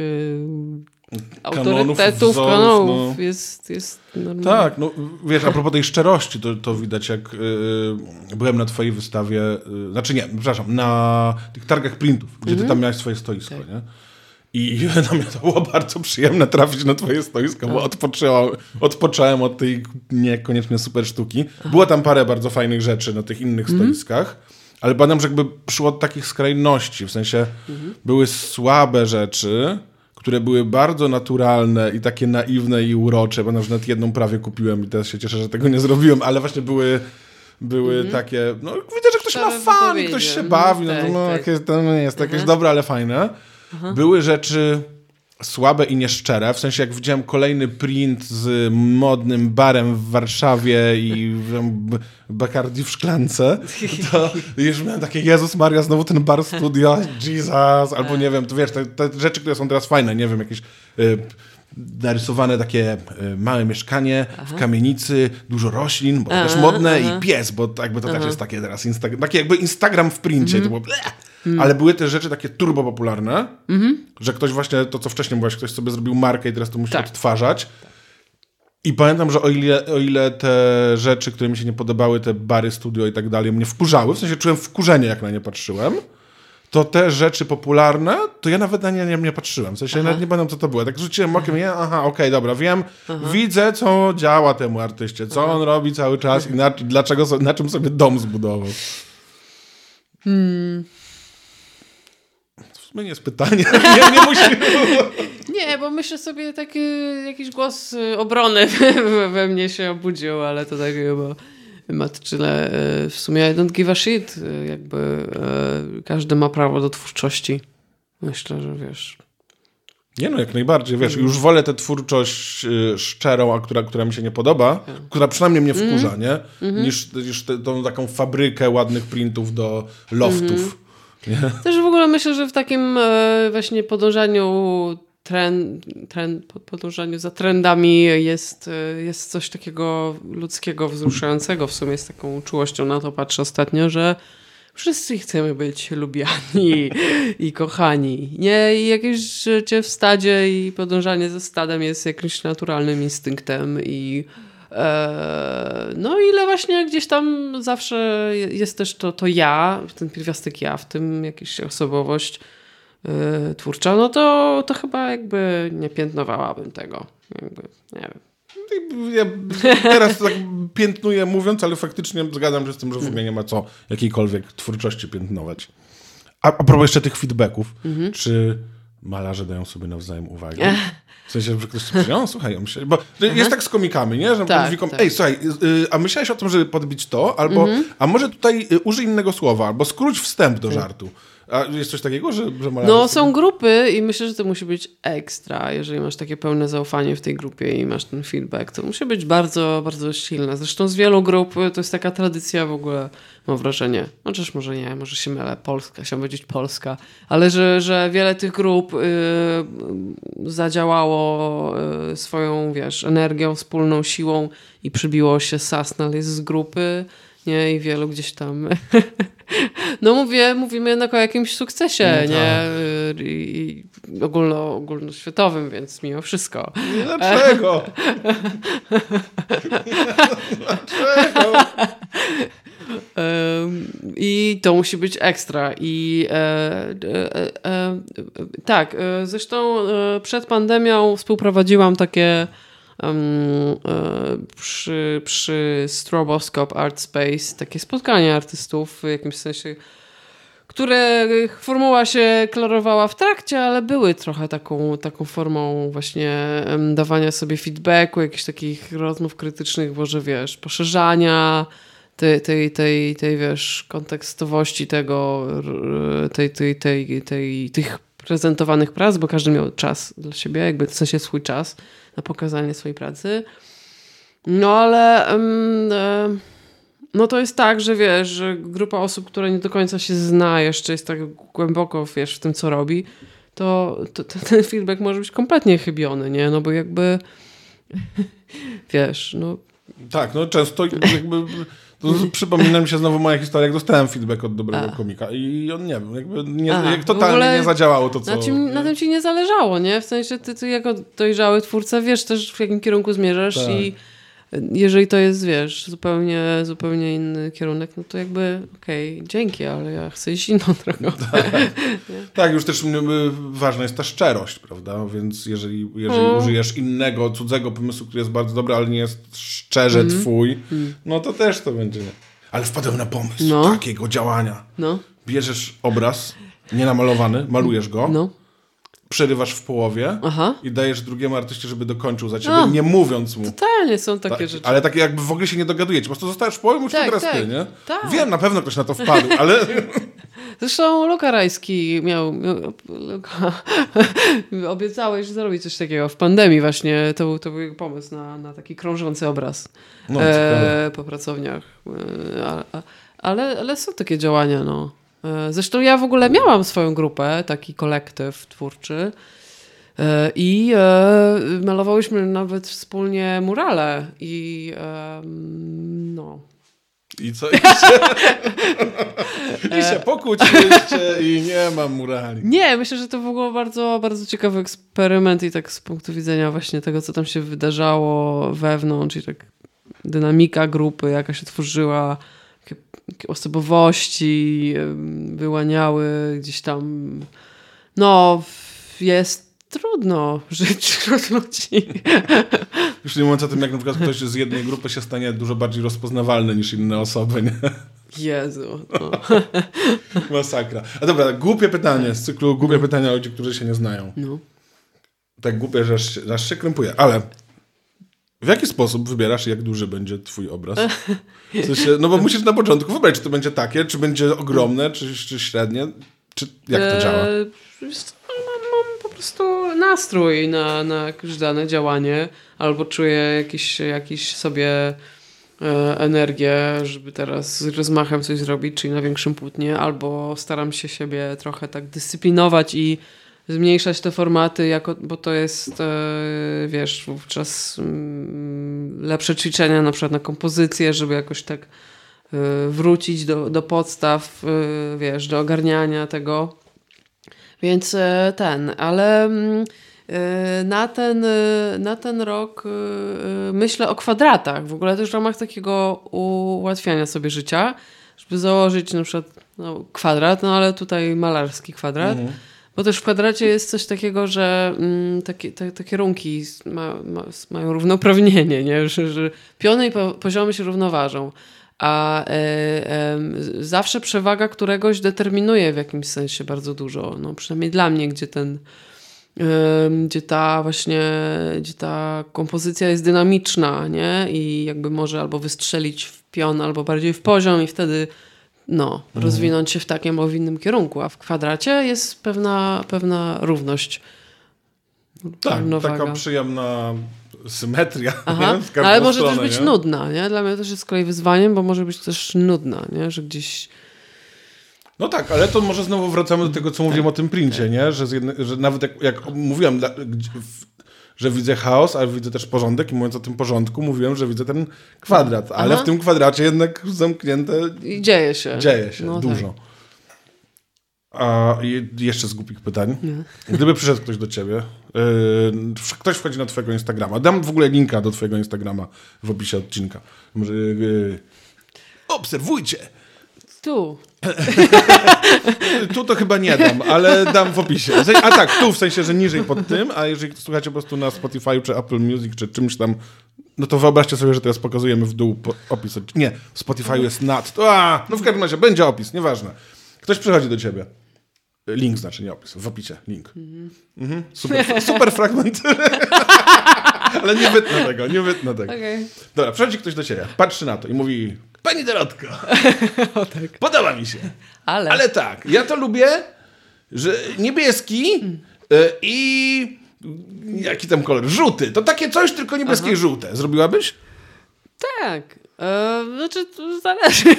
e, Kanonów, autorytetów, wzorów, kanonów no. jest, jest normalny. Tak, no wiesz, a propos tej szczerości, to, to widać jak y, byłem na twojej wystawie, y, znaczy nie, przepraszam, na tych targach printów, gdzie ty tam miałeś swoje stoisko, Tak. nie? I na mnie to było bardzo przyjemne trafić na twoje stoisko, bo odpoczęłam, odpocząłem od tej niekoniecznie super sztuki. Było tam parę bardzo fajnych rzeczy na tych innych stoiskach, ale pamiętam, że jakby szło od takich skrajności, w sensie były słabe rzeczy, które były bardzo naturalne i takie naiwne i urocze. Pamiętam, że nawet jedną prawie kupiłem i teraz się cieszę, że tego nie zrobiłem, ale właśnie były były takie, no widzę, że ktoś ma fan, ktoś się Mhm, bawi, no, tak, no tak. jakieś, to nie jest jakieś dobre, ale fajne. Były rzeczy słabe i nieszczere. W sensie, jak widziałem kolejny print z modnym barem w Warszawie i Bacardi w szklance, to już miałem takie, Jezus Maria, znowu ten bar studio, Jesus, albo nie wiem, to wiesz, te, te rzeczy, które są teraz fajne, nie wiem, jakieś y, narysowane takie y, małe mieszkanie w kamienicy, dużo roślin, bo to też modne i pies, bo jakby to też jest takie teraz, takie jakby Instagram w princie, to było bleh. Ale były też rzeczy takie turbo popularne, że ktoś właśnie, to co wcześniej mówiłaś, ktoś sobie zrobił markę i teraz to musi Tak. odtwarzać. I pamiętam, że o ile, o ile te rzeczy, które mi się nie podobały, te bary, studio i tak dalej, mnie wkurzały, w sensie czułem wkurzenie, jak na nie patrzyłem, to te rzeczy popularne, to ja nawet na nie nie, nie patrzyłem. W sensie ja nawet nie pamiętam, co to było. Tak rzuciłem okiem, nie, aha, okej, dobra, wiem, widzę, co działa temu artyście, co on robi cały czas i na, dlaczego, na czym sobie dom zbudował. W sumie nie jest pytanie. nie, nie musi... Nie, bo myślę sobie taki jakiś głos y, obrony we, mnie się obudził, ale to tak chyba matczyle. y, W sumie I don't give a shit. y, Jakby każdy ma prawo do twórczości. Myślę, że wiesz. Nie no, jak najbardziej, wiesz, już wolę tę twórczość y, szczerą, a która, która mi się nie podoba, która przynajmniej mnie wkurza, nie? Niż, niż tę- tą taką fabrykę ładnych printów do loftów. Też w ogóle myślę, że w takim e, właśnie podążaniu trend, trend, po- podążaniu za trendami jest, e, jest coś takiego ludzkiego, wzruszającego w sumie z taką czułością na to patrzę ostatnio, że wszyscy chcemy być lubiani i kochani. Nie, i jakieś życie w stadzie i podążanie za stadem jest jakimś naturalnym instynktem i no ile właśnie gdzieś tam zawsze jest też to, to ja, ten pierwiastek ja, w tym jakaś osobowość e, twórcza, no to, to chyba jakby nie piętnowałabym tego. Jakby, nie wiem. Ja teraz tak piętnuję mówiąc, ale faktycznie zgadzam się z tym, że w ogóle nie ma co jakiejkolwiek twórczości piętnować. A, a propos jeszcze tych feedbacków, czy malarze dają sobie nawzajem uwagę? W sensie, że ktoś ci o, słuchaj, się, bo jest tak z komikami, nie? Że Tak, mówią, tak. ej, słuchaj, y, a myślałeś o tym, żeby podbić to, albo, a może tutaj y, użyj innego słowa, albo skróć wstęp do żartu. A jest coś takiego, że, że malarze No są grupy i myślę, że to musi być ekstra, jeżeli masz takie pełne zaufanie w tej grupie i masz ten feedback, to musi być bardzo, bardzo silne. Zresztą z wielu grup y, to jest taka tradycja w ogóle, mam wrażenie, chociaż może nie, może się mylę, Polska, chciałam powiedzieć Polska, ale że, że wiele tych grup y, zadziałało y, swoją, wiesz, energią, wspólną siłą i przybiło się Sasnal jest z grupy, nie, i wielu gdzieś tam no mówię, mówimy jednak o jakimś sukcesie, No nie? Y, I, i ogólno, ogólnoświatowym, więc mimo wszystko. Dlaczego? Dlaczego? I to musi być ekstra. I e, e, e, e, tak, e, zresztą e, przed pandemią współprowadziłam takie przy, przy Stroboscope Art Space takie spotkanie artystów w jakimś sensie które formuła się klarowała w trakcie, ale były trochę taką, taką formą właśnie dawania sobie feedbacku, jakichś takich rozmów krytycznych, może wiesz, poszerzania tej, tej, tej, tej wiesz, kontekstowości tego, tej, tej, tej, tej, tych prezentowanych prac, bo każdy miał czas dla siebie, jakby w sensie swój czas na pokazanie swojej pracy. No ale em, no to jest tak, że wiesz, że grupa osób, która nie do końca się zna, jeszcze jest tak głęboko, wiesz, w tym, co robi, to, to, to ten feedback może być kompletnie chybiony, nie? No bo jakby, wiesz, no Tak, no często jakby... Przypomina mi się znowu moja historia, jak dostałem feedback od dobrego komika i on nie wiem, jakby nie, Aha, jak totalnie ogóle nie zadziałało to, co... na, tym, na tym ci nie zależało, nie? W sensie ty, ty jako dojrzały twórca wiesz też, w jakim kierunku zmierzasz Tak. i jeżeli to jest, wiesz, zupełnie, zupełnie inny kierunek, no to jakby okej, dzięki, ale ja chcę iść inną drogą. Tak, już też ważna jest ta szczerość, prawda? Więc jeżeli, jeżeli Mm. użyjesz innego, cudzego pomysłu, który jest bardzo dobry, ale nie jest szczerze Mm. twój, no to też to będzie... Ale wpadłem na pomysł No. takiego działania. No, Bierzesz obraz, nienamalowany, malujesz go, no, przerywasz w połowie aha. i dajesz drugiemu artyście, żeby dokończył za ciebie, No. nie mówiąc mu. Totalnie są takie Tak, rzeczy. ale takie jakby w ogóle się nie dogadujecie. Po prostu zostajesz w połowie, musisz Tak, teraz tak, ty, nie? tak. Wiem, na pewno ktoś na to wpadł, ale... Zresztą Luka Rajski miał, Luka, obiecałeś zrobić coś takiego w pandemii właśnie. To, był- to był jego pomysł na, na taki krążący obraz No, e, po pracowniach. E, ale, ale są takie działania, no. E, Zresztą ja w ogóle miałam swoją grupę, taki kolektyw twórczy. E, I e, malowałyśmy nawet wspólnie murale. I no. I co? I się, I się pokłóciliście i nie mam murali. Nie, myślę, że to w ogóle bardzo, bardzo ciekawy eksperyment i tak z punktu widzenia właśnie tego, co tam się wydarzało wewnątrz i tak dynamika grupy, jaka się tworzyła, osobowości wyłaniały gdzieś tam. No, jest trudno żyć wśród ludzi. Już nie mówiąc o tym, jak na przykład ktoś z jednej grupy się stanie dużo bardziej rozpoznawalny niż inne osoby, nie? Jezu. No. Masakra. A dobra, głupie pytanie z cyklu głupie pytania o ludzi, którzy się nie znają. No. Tak głupie, że aż się krępuje. Ale w jaki sposób wybierasz, jak duży będzie twój obraz? W sensie, no bo musisz na początku wybrać, czy to będzie takie, czy będzie ogromne, czy, czy średnie, czy jak to działa? E, wiesz co, mam, mam po prostu nastrój na, na jakieś dane działanie, albo czuję jakiś, jakiś sobie e, energię, żeby teraz z rozmachem coś zrobić, czyli na większym płótnie, albo staram się siebie trochę tak dyscyplinować i zmniejszać te formaty, jako, bo to jest, e, wiesz, wówczas mm, lepsze ćwiczenia na przykład na kompozycję, żeby jakoś tak e, wrócić do, do podstaw, e, wiesz, do ogarniania tego. Więc ten, ale mm, na ten, na ten rok myślę o kwadratach. W ogóle też w ramach takiego ułatwiania sobie życia, żeby założyć na przykład no, kwadrat, no ale tutaj malarski kwadrat. Bo też w kwadracie jest coś takiego, że mm, takie, te, te kierunki ma, ma, mają równouprawnienie, nie? Że, że piony i po, poziomy się równoważą. A e, em, z- zawsze przewaga któregoś determinuje w jakimś sensie bardzo dużo. No, przynajmniej dla mnie, gdzie ten em, gdzie ta właśnie, gdzie ta kompozycja jest dynamiczna, nie? I jakby może albo wystrzelić w pion, albo bardziej w poziom i wtedy no, rozwinąć się w takim albo w innym kierunku. A w kwadracie jest pewna, pewna równość. Tak, równowaga. taka przyjemna symetria. Aha, no, ale może też stronę, być nie? nudna, nie? Dla mnie też jest z kolei wyzwaniem, bo może być też nudna, nie? Że gdzieś... No tak, ale to może znowu wracamy do tego, co mówiłem o tym princie, nie? Że, że nawet jak, jak mówiłem, że widzę chaos, ale widzę też porządek i mówiąc o tym porządku, mówiłem, że widzę ten kwadrat, ale Aha. w tym kwadracie jednak zamknięte I dzieje się. dzieje się No dużo. A je- jeszcze z głupich pytań. Gdyby przyszedł ktoś do ciebie, yy, ktoś wchodzi na twojego Instagrama, dam w ogóle linka do twojego Instagrama w opisie odcinka. Może, yy, obserwujcie! Tu. Tu to chyba nie dam, ale dam w opisie. A tak, tu w sensie, że niżej pod tym, a jeżeli słuchacie po prostu na Spotify czy Apple Music czy czymś tam, no to wyobraźcie sobie, że teraz pokazujemy w dół opis. Nie, Spotify jest nad. To, a, no w każdym razie będzie opis, nieważne. Ktoś przychodzi do ciebie. Link znaczy, nie opis, w opisie, link. Mhm. Super, super fragment. ale nie wytnę tego, nie wytnę tego. Okej. Dobra, przychodzi ktoś do ciebie, patrzy na to i mówi, pani Dorotka, podoba mi się. Ale... Ale tak, ja to lubię, że niebieski y, i jaki tam kolor? Żółty. To takie coś, tylko niebieskie i żółte. Zrobiłabyś? Tak. E, znaczy, zależy.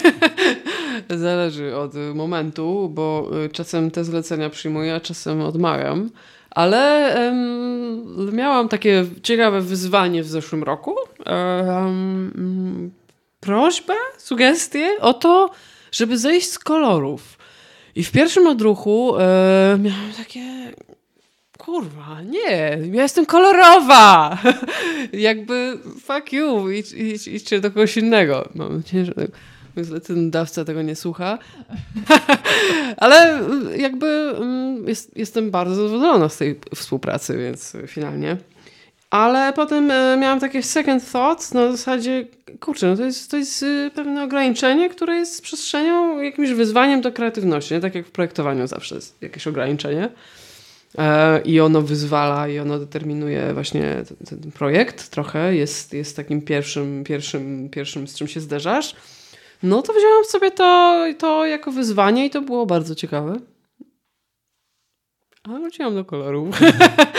zależy od momentu, bo y, czasem te zlecenia przyjmuję, a czasem odmawiam. Ale em, miałam takie ciekawe wyzwanie w zeszłym roku. Em, prośbę, sugestię o to, żeby zejść z kolorów. I w pierwszym odruchu miałam takie kurwa, nie, ja jestem kolorowa. Jakby fuck you, idź, idź, idźcie do kogoś innego. Mam ten dawca tego nie słucha. Ale y, jakby mm, jest, jestem bardzo zadowolona z tej współpracy, więc y, finalnie. Ale potem e, miałam takie second thoughts na zasadzie, kurczę, no to jest, to jest y, pewne ograniczenie, które jest przestrzenią, jakimś wyzwaniem do kreatywności. Nie? Tak jak w projektowaniu zawsze jest jakieś ograniczenie. E, I ono wyzwala i ono determinuje właśnie ten, ten projekt trochę. Jest, jest takim pierwszym, pierwszym, pierwszym, z czym się zderzasz. No to wziąłam sobie to, to jako wyzwanie i to było bardzo ciekawe. A wróciłam do kolorów.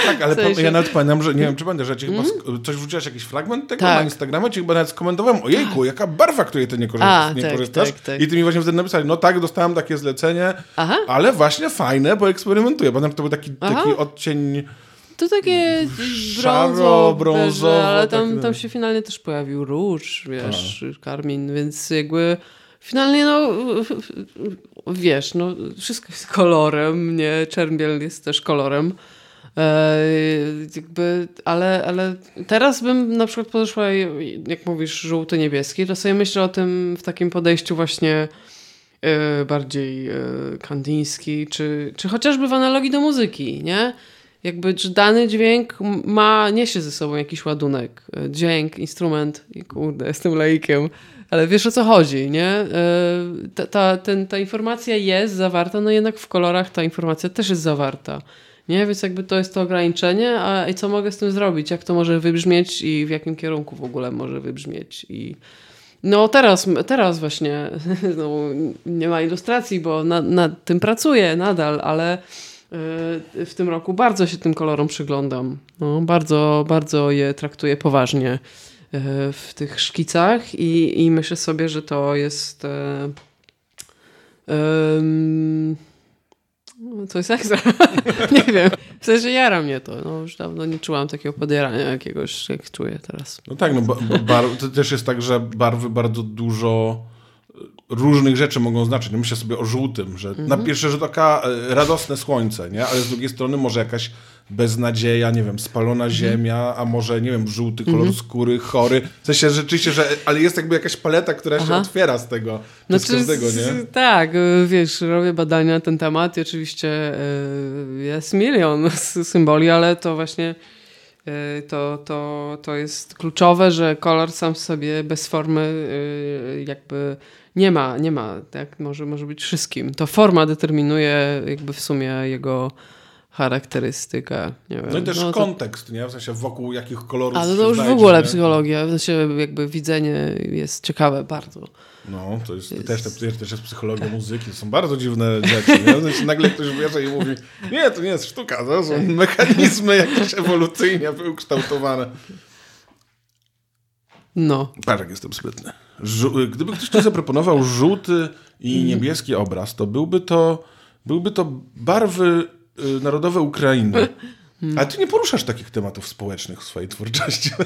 Tak, ale W sensie- ja nawet pamiętam, że nie wiem, czy będę, że ci chyba sk- coś wrzuciłaś, jakiś fragment tego Tak. na Instagramie, ci chyba nawet skomentowałem, ojejku, jaka barwa, której ty nie, korzy- A, nie tak, korzystasz. tak, tak. I ty mi właśnie wtedy napisali, no tak, dostałem takie zlecenie, Aha. ale właśnie fajne, bo eksperymentuję. Pamiętam, to był taki, Aha. taki odcień... To takie brązo, brązowo, beże, ale tak, tam, no. tam się finalnie też pojawił róż, wiesz, karmin, więc jakby finalnie no wiesz, no wszystko jest kolorem, nie? Czerniel jest też kolorem. E, jakby, ale, ale teraz bym na przykład podeszła, jak mówisz, żółty, niebieski, to sobie myślę o tym w takim podejściu właśnie e, bardziej e, kandyński, czy, czy chociażby w analogii do muzyki, nie? Jakby, dany dźwięk ma, niesie ze sobą jakiś ładunek. E, Dźwięk, instrument, kurde, jestem laikiem, ale wiesz o co chodzi, nie? E, Ta, ta, ten, ta informacja jest zawarta, no jednak w kolorach ta informacja też jest zawarta. Nie, więc jakby to jest to ograniczenie, a i co mogę z tym zrobić? Jak to może wybrzmieć i w jakim kierunku w ogóle może wybrzmieć? I no teraz, teraz właśnie no, nie ma ilustracji, bo na, nad tym pracuję nadal, ale w tym roku bardzo się tym kolorom przyglądam. No, bardzo, bardzo je traktuję poważnie y, w tych szkicach i, i myślę sobie, że to jest... to jest ekstra. nie wiem. W sensie jara mnie to. No, już dawno nie czułam takiego podjarania jakiegoś, jak czuję teraz. No tak, no bo bar- to też jest tak, że barwy bardzo dużo e, różnych rzeczy mogą znaczyć. No myślę sobie o żółtym, że Mhm. na pierwszy rzut oka e, radosne słońce, nie? Ale z drugiej strony może jakaś beznadzieja, nie wiem, spalona Mhm. ziemia, a może, nie wiem, żółty kolor skóry, chory. W sensie rzeczywiście, że, ale jest jakby jakaś paleta, która się Aha. otwiera z tego, No z każdego, z- nie? Tak, y, wiesz, robię badania na ten temat i oczywiście y, jest milion symboli, ale to właśnie to, to, to jest kluczowe, że kolor sam w sobie bez formy jakby nie ma, nie ma, tak? Może, może być wszystkim. To forma determinuje jakby w sumie jego charakterystykę. Nie wiem. No i też to- kontekst, nie? W sensie wokół jakich kolorów A no się to już w ogóle nie? psychologia, w sensie jakby widzenie jest ciekawe bardzo. No, to jest, Jest- Też, też, też jest psychologia muzyki. To są bardzo dziwne rzeczy. Nie? W sensie nagle ktoś bierze i mówi, nie, to nie jest sztuka, to są mechanizmy jakieś ewolucyjnie ukształtowane. No. Patrz, jak jestem sprytny. Żu- Gdyby ktoś ci zaproponował żółty i niebieski obraz, to byłby to, byłby to barwy y, narodowe Ukrainy. Ale ty nie poruszasz takich tematów społecznych w swojej twórczości.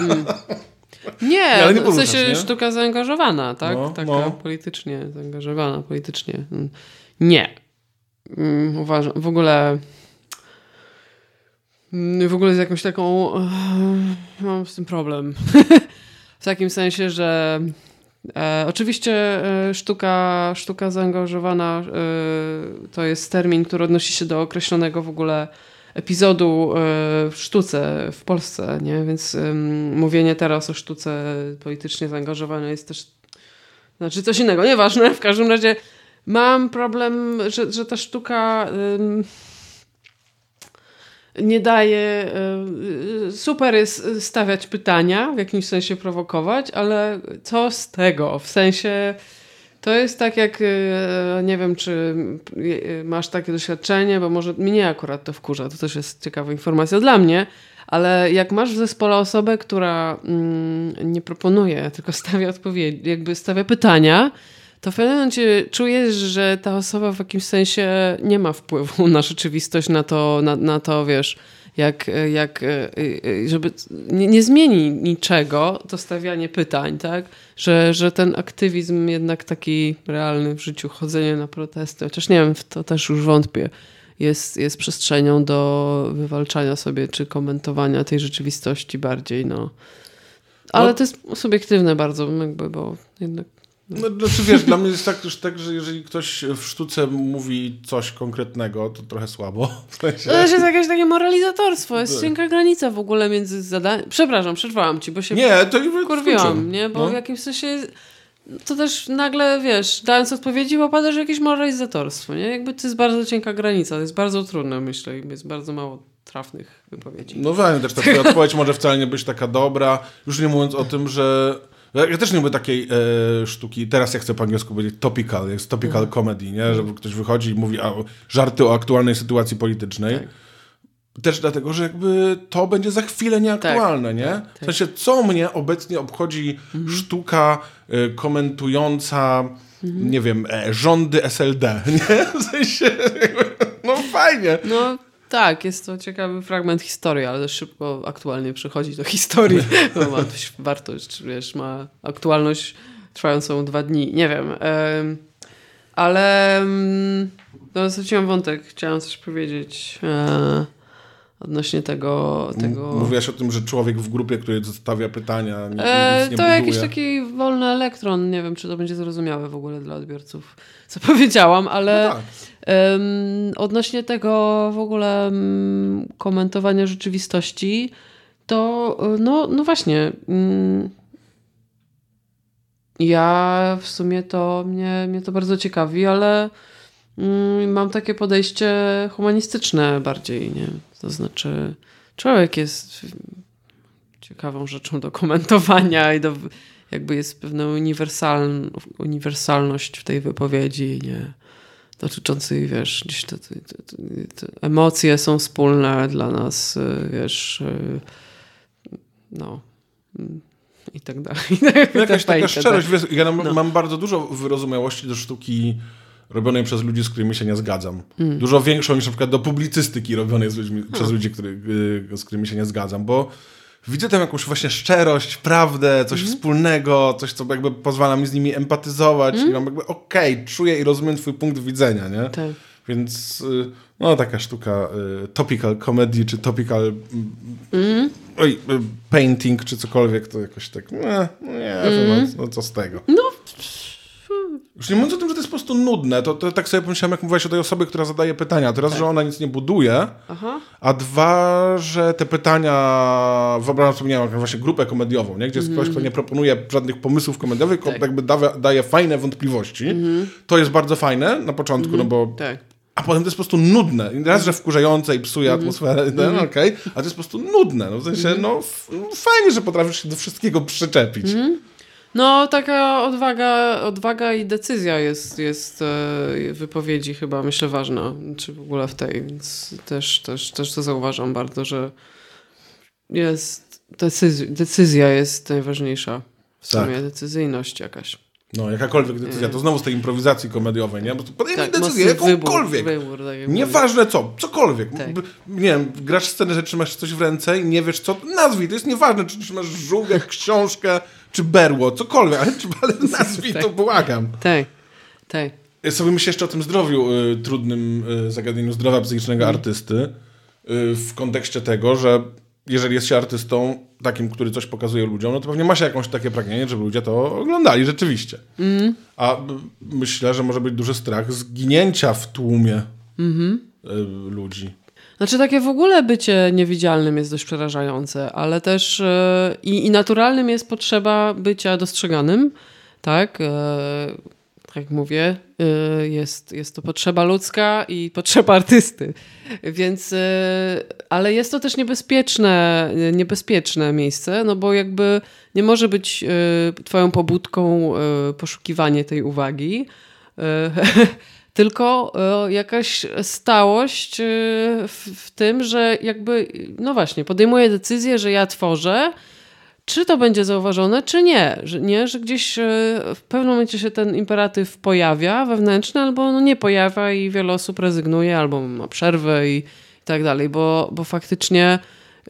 Nie, ale nie w poruszasz, sensie nie? sztuka zaangażowana, tak? No, Taka no. politycznie zaangażowana, politycznie. Mm. Nie. Mm, Uważam, w ogóle mm, w ogóle z jakąś taką eh, mam z tym problem. w takim sensie, że e, oczywiście e, sztuka, sztuka zaangażowana e, to jest termin, który odnosi się do określonego w ogóle epizodu e, w sztuce w Polsce, nie? Więc mówienie teraz o sztuce politycznie zaangażowanej jest też znaczy coś innego, nieważne. W każdym razie mam problem, że, że ta sztuka nie daje. y, super jest stawiać pytania, w jakimś sensie prowokować, ale co z tego? W sensie. To jest tak jak, y, nie wiem, czy y, masz takie doświadczenie, bo może mnie akurat to wkurza, to też jest ciekawa informacja dla mnie, ale jak masz w zespole osobę, która mm, nie proponuje, tylko stawia odpowiedzi, jakby stawia pytania, to w pewnym momencie czujesz, że ta osoba w jakimś sensie nie ma wpływu na rzeczywistość, na to, na, na to wiesz, jak, jak żeby nie, nie zmieni niczego to stawianie pytań, tak? Że, że ten aktywizm jednak taki realny w życiu, chodzenie na protesty, chociaż nie wiem, w to też już wątpię, jest, jest przestrzenią do wywalczania sobie czy komentowania tej rzeczywistości bardziej, no. Ale No. to jest subiektywne bardzo, jakby, bo jednak No, znaczy wiesz, dla mnie jest tak, już tak, że jeżeli ktoś w sztuce mówi coś konkretnego, to trochę słabo. W sensie, To jest jakieś takie moralizatorstwo, jest Tak. cienka granica w ogóle między zadaniem... Przepraszam, przerwałam ci, bo się nie, to kurwiłam, nie? Bo No. w jakimś sensie to też nagle, wiesz, dając odpowiedzi, popadasz w jakieś moralizatorstwo, nie? Jakby to jest bardzo cienka granica, to jest bardzo trudne, myślę, i jest bardzo mało trafnych wypowiedzi. No wiem, też ta twoja odpowiedź może wcale nie być taka dobra. Już nie mówiąc o tym, że Ja też nie lubię takiej e, sztuki, teraz ja chcę po angielsku powiedzieć topical, jest topical Mhm. comedy, nie? Że ktoś wychodzi i mówi a, żarty o aktualnej sytuacji politycznej. Tak. Też dlatego, że jakby to będzie za chwilę nieaktualne, nie? W sensie, co mnie obecnie obchodzi Mhm. sztuka e, komentująca, Mhm. nie wiem, e, rządy SLD, nie? W sensie, no fajnie. No tak, jest to ciekawy fragment historii, ale też szybko aktualnie przechodzi do historii, bo ma wartość, wiesz, ma aktualność trwającą dwa dni, nie wiem. em, ale no, straciłam wątek, chciałam coś powiedzieć e, odnośnie tego... tego... Mówiłaś o tym, że człowiek w grupie, który zostawia pytania, ni- E, nic nie to buduje. jakiś taki wolny elektron, nie wiem, czy to będzie zrozumiałe w ogóle dla odbiorców, co powiedziałam, ale... No tak. Odnośnie tego w ogóle komentowania rzeczywistości, to e, no, no właśnie. mm, ja w sumie to mnie, mnie to bardzo ciekawi, ale mm, mam takie podejście humanistyczne bardziej, nie? To znaczy, człowiek jest ciekawą rzeczą do komentowania i do, jakby jest pewna uniwersaln, uniwersalność w tej wypowiedzi, nie? Dotyczącej, wiesz, gdzieś te, te, te, emocje są wspólne dla nas, y, wiesz, y, no mm, i tak dalej. No Jakaś taka fajne, szczerość. Wiesz, ja mam, No. mam bardzo dużo wyrozumiałości do sztuki robionej przez ludzi, z którymi się nie zgadzam. Mm. Dużo większą niż na przykład do publicystyki robionej z ludźmi, przez ludzi, który, y, z którymi się nie zgadzam, bo widzę tam jakąś właśnie szczerość, prawdę, coś Mhm. wspólnego, coś, co jakby pozwala mi z nimi empatyzować Mhm. i mam jakby okej, czuję i rozumiem twój punkt widzenia, nie? Tak. Więc y, no taka sztuka y, topical comedy, czy topical mm, Mhm. oj, y, painting, czy cokolwiek, to jakoś tak nie, no nie wiem, no, no co z tego. No, Już nie mówiąc o tym, że to jest po prostu nudne, to, to tak sobie pomyślałem, jak mówiłaś o tej osobie, która zadaje pytania. Teraz, że ona nic nie buduje, aha. a dwa, że te pytania, wyobrażam sobie, nie wiem, właśnie grupę komediową, nie? gdzie jest ktoś, kto nie proponuje żadnych pomysłów komediowych, tylko Tak. jakby daje, daje fajne wątpliwości. To jest bardzo fajne na początku, no bo Tak. a potem to jest po prostu nudne. Raz, że wkurzające i psuje atmosferę, no, okej, a to jest po prostu nudne. No, w sensie, no, no fajnie, że potrafisz się do wszystkiego przyczepić. No, taka odwaga, odwaga i decyzja jest, jest e, wypowiedzi chyba, myślę, ważna, czy w ogóle w tej, więc też, też, też to zauważam bardzo, że jest decyzja, decyzja jest najważniejsza. W Tak. sumie decyzyjność jakaś. No, jakakolwiek decyzja, to znowu z tej improwizacji komediowej, nie? Bo to podejmij Tak, decyzję, jakąkolwiek. Wybór, wybór, tak. Nieważne co, cokolwiek. Tak. Nie wiem, grasz scenę, że trzymasz coś w ręce i nie wiesz co, nazwij, to jest nieważne, czy trzymasz żółwia, książkę, czy berło, cokolwiek, ale, ale nazwij to, Tak. błagam. Tak, tak. Ja sobie myślę jeszcze o tym zdrowiu, y, trudnym y, zagadnieniu zdrowia psychicznego Mm. artysty, y, w kontekście tego, że jeżeli jest się artystą takim, który coś pokazuje ludziom, no to pewnie ma się jakąś takie pragnienie, żeby ludzie to oglądali rzeczywiście. Mm. A myślę, że może być duży strach zginięcia w tłumie Mhm. y, ludzi. Znaczy takie w ogóle bycie niewidzialnym jest dość przerażające, ale też e, i, naturalnym jest potrzeba bycia dostrzeganym, tak? Tak jak mówię, e, jest, jest to potrzeba ludzka i potrzeba artysty. Więc, e, ale jest to też niebezpieczne, niebezpieczne miejsce, no bo jakby nie może być e, twoją pobudką e, poszukiwanie tej uwagi. Tylko jakaś stałość w, tym, że jakby, no właśnie, podejmuję decyzję, że ja tworzę, czy to będzie zauważone, czy nie. Że, nie, że gdzieś w pewnym momencie się ten imperatyw pojawia wewnętrzny, albo no nie pojawia i wiele osób rezygnuje, albo ma przerwę i tak dalej, bo, bo faktycznie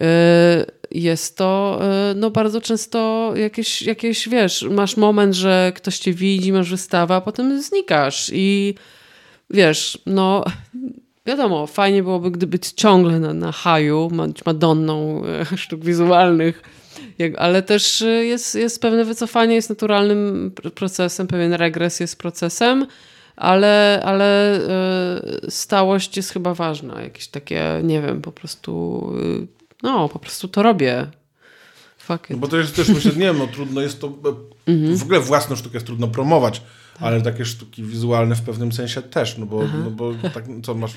e, jest to e, no bardzo często jakieś, jakieś, wiesz, masz moment, że ktoś cię widzi, masz wystawę, a potem znikasz i wiesz, no wiadomo, fajnie byłoby, gdyby ciągle na, na haju, być Madonną e, sztuk wizualnych, ale też jest, jest pewne wycofanie, jest naturalnym pr- procesem, pewien regres jest procesem, ale, ale e, stałość jest chyba ważna. Jakieś takie, nie wiem, po prostu, e, no, po prostu to robię. Fuck it. No bo to jest też, myślę, nie wiem, no trudno jest to, e, Mhm. w ogóle własną sztukę jest trudno promować, Tak. ale takie sztuki wizualne w pewnym sensie też, no bo, no bo tak, co masz,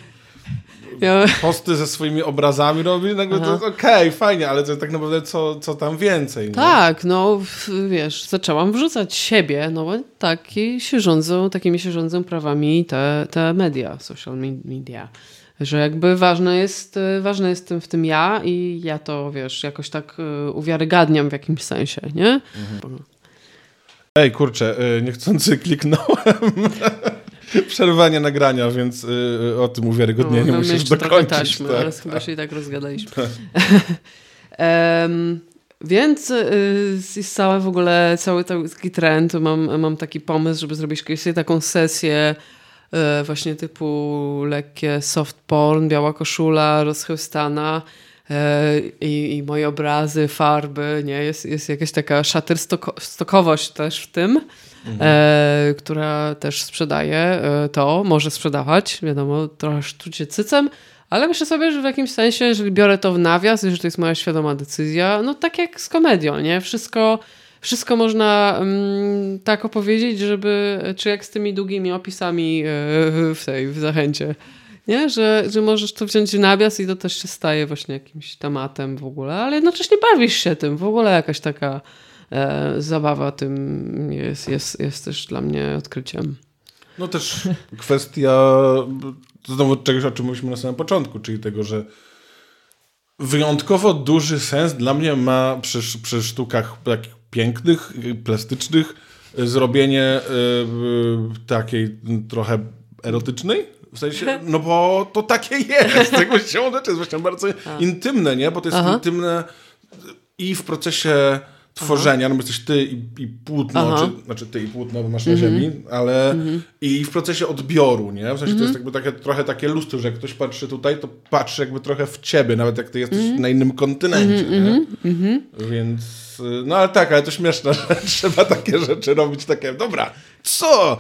Ja, posty ze swoimi obrazami robi, nagle to jest okej, fajnie, ale to tak naprawdę co, co tam więcej. Nie? tak, no w- wiesz, zaczęłam wrzucać siebie, no bo taki się rządzą, takimi się rządzą prawami te, te media, social me- media. Że jakby ważne jest, ważne jest w tym ja i ja to, wiesz, jakoś tak y, uwiarygadniam w jakimś sensie, nie? Ej, kurczę, y, niechcący kliknąłem. Przerwanie nagrania, więc y, o tym uwiarygodnieniu mamy musisz jeszcze trochę dokończyć. taśmy, tak. ale chyba się i tak rozgadaliśmy. Em, więc y, jest cały w ogóle, cały taki trend, mam, mam taki pomysł, żeby zrobić kiedyś taką sesję y, właśnie typu lekkie soft porn, biała koszula, rozchełstana y, i, i moje obrazy, farby, nie? Jest, jest jakaś taka szatyrstokowość też w tym, e, która też sprzedaje e, to, może sprzedawać, wiadomo, trochę sztucie cycem, ale myślę sobie, że w jakimś sensie, jeżeli biorę to w nawias, jeżeli to jest moja świadoma decyzja, no tak jak z komedią, nie? Wszystko, wszystko można mm, tak opowiedzieć, żeby, czy jak z tymi długimi opisami e, w tej, w zachęcie, nie? Że, że możesz to wziąć w nawias i to też się staje właśnie jakimś tematem w ogóle, ale jednocześnie bawisz się tym, w ogóle jakaś taka zabawa tym jest, jest, jest też dla mnie odkryciem. No też kwestia znowu czegoś, o czym mówiliśmy na samym początku, czyli tego, że wyjątkowo duży sens dla mnie ma przy, przy sztukach takich pięknych, plastycznych zrobienie y, takiej trochę erotycznej. W sensie, no bo to takie jest. Jakby siłą rzeczy jest właśnie bardzo intymne, nie? Bo to jest Aha. intymne i w procesie tworzenia, no bo jesteś ty i, i płótno, Aha. Mhm. czy, znaczy ty i płótno, bo masz na ziemi, ale i w procesie odbioru, nie? W sensie to jest jakby takie, trochę takie lustro, że jak ktoś patrzy tutaj, to patrzy jakby trochę w ciebie, nawet jak ty jesteś Mhm. na innym kontynencie, nie? Więc, y, no ale tak, ale to śmieszne, że trzeba takie rzeczy robić, takie, dobra, co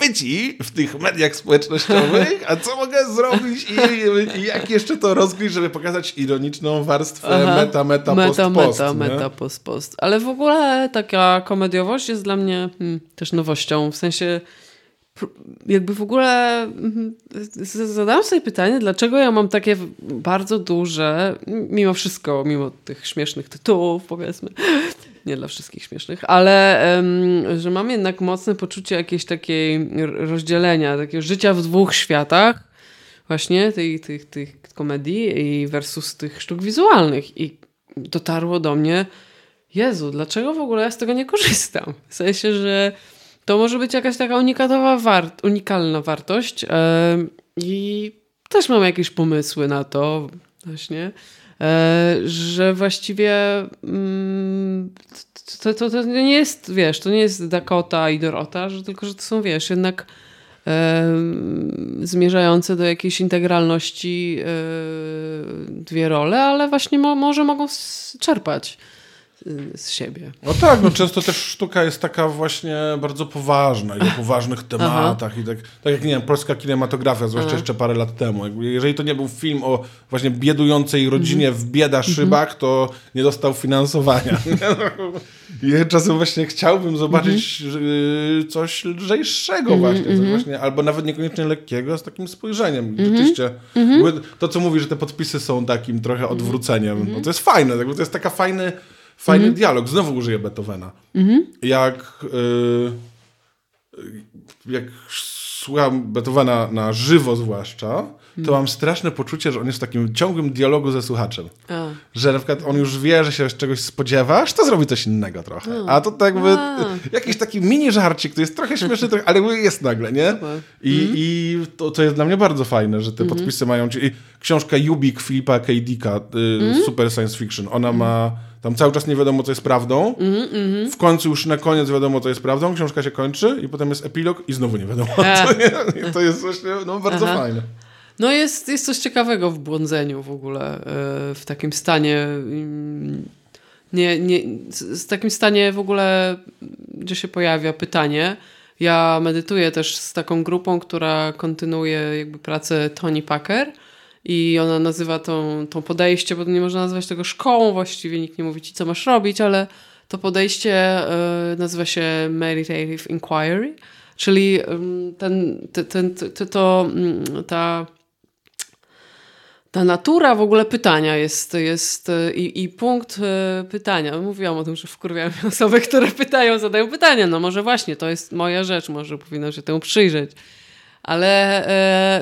chwyci w tych mediach społecznościowych, a co mogę zrobić i, i jak jeszcze to rozgryźć, żeby pokazać ironiczną warstwę Aha. meta, meta, meta, post, post, meta, meta, post, post. Ale w ogóle taka komediowość jest dla mnie hmm, też nowością. W sensie jakby w ogóle mhm, zadałam sobie pytanie, dlaczego ja mam takie bardzo duże, mimo wszystko, mimo tych śmiesznych tytułów, powiedzmy, nie dla wszystkich śmiesznych, ale że mam jednak mocne poczucie jakiejś takiej rozdzielenia, takiego życia w dwóch światach, właśnie tych, tych, tych komedii i versus tych sztuk wizualnych. I dotarło do mnie, Jezu, dlaczego w ogóle ja z tego nie korzystam? W sensie, że to może być jakaś taka unikatowa wart, unikalna wartość i też mam jakieś pomysły na to właśnie, e, że właściwie mm, to, to, to nie jest, wiesz, to nie jest Dakota i Dorota, że tylko, że to są, wiesz, jednak zmierzające do jakiejś integralności e, dwie role, ale właśnie mo, może mogą czerpać z siebie. No tak, no często też sztuka jest taka właśnie bardzo poważna i o poważnych tematach i tak, tak jak, nie wiem, polska kinematografia, zwłaszcza jeszcze parę lat temu. Jeżeli to nie był film o właśnie biedującej rodzinie w bieda szybach, to nie dostał finansowania. I czasem właśnie chciałbym zobaczyć y, coś lżejszego właśnie, coś właśnie, albo nawet niekoniecznie lekkiego, z takim spojrzeniem. Rzeczywiście, to co mówi, że te podpisy są takim trochę odwróceniem, no to jest fajne, to jest taka fajny fajny dialog. Znowu użyję Beethovena. Jak, y, jak słucham Beethovena na żywo zwłaszcza, to mam straszne poczucie, że on jest w takim ciągłym dialogu ze słuchaczem. A. Że na przykład on już wie, że się czegoś spodziewasz, to zrobi coś innego trochę. A to tak jakby A. jakiś taki mini żarcik, to jest trochę śmieszny, trochę, ale jest nagle, nie? I, i to, to jest dla mnie bardzo fajne, że te podpisy mają... I książka Jubik Filipa K. Dicka, y, Super Science Fiction, ona ma... Tam cały czas nie wiadomo, co jest prawdą. W końcu już na koniec wiadomo, co jest prawdą. Książka się kończy i potem jest epilog i znowu nie wiadomo, jest. I to jest właśnie no, bardzo Aha. fajne. No jest, jest coś ciekawego w błądzeniu w ogóle, e, w takim stanie, mm, nie, nie, z takim stanie w ogóle, gdzie się pojawia pytanie. Ja medytuję też z taką grupą, która kontynuuje jakby pracę Tony Packer i ona nazywa tą, tą podejście, bo nie można nazwać tego szkołą właściwie, nikt nie mówi ci, co masz robić, ale to podejście e, nazywa się Meditative Inquiry, czyli em, ten, ten, ten, to, to, mm, ta ta natura w ogóle pytania jest, jest y, i, i punkt y, pytania. Mówiłam o tym, że wkurwiają osoby, które pytają, zadają pytania. No może właśnie, to jest moja rzecz, może powinnam się temu przyjrzeć. Ale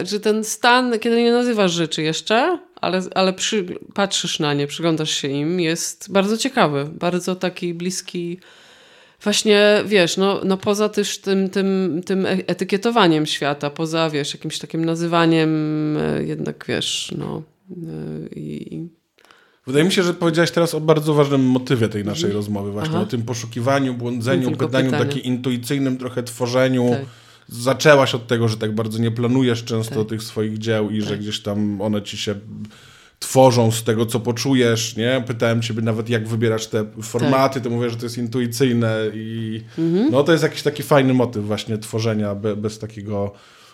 e, że ten stan, kiedy nie nazywasz rzeczy jeszcze, ale, ale przy, patrzysz na nie, przyglądasz się im, jest bardzo ciekawy, bardzo taki bliski. Właśnie, wiesz, no, no poza też tym, tym, tym etykietowaniem świata, poza, wiesz, jakimś takim nazywaniem, e, jednak, wiesz, no e, i... Wydaje mi się, że powiedziałaś teraz o bardzo ważnym motywie tej naszej rozmowy, właśnie Aha. o tym poszukiwaniu, błądzeniu, gadaniu, takim intuicyjnym trochę tworzeniu. Tak. Zaczęłaś od tego, że tak bardzo nie planujesz często Tak. tych swoich dzieł i że gdzieś tam one ci się tworzą z tego, co poczujesz, nie? Pytałem ciebie nawet, jak wybierasz te formaty, Tak. to mówię, że to jest intuicyjne i Mhm. no to jest jakiś taki fajny motyw właśnie tworzenia be, bez takiego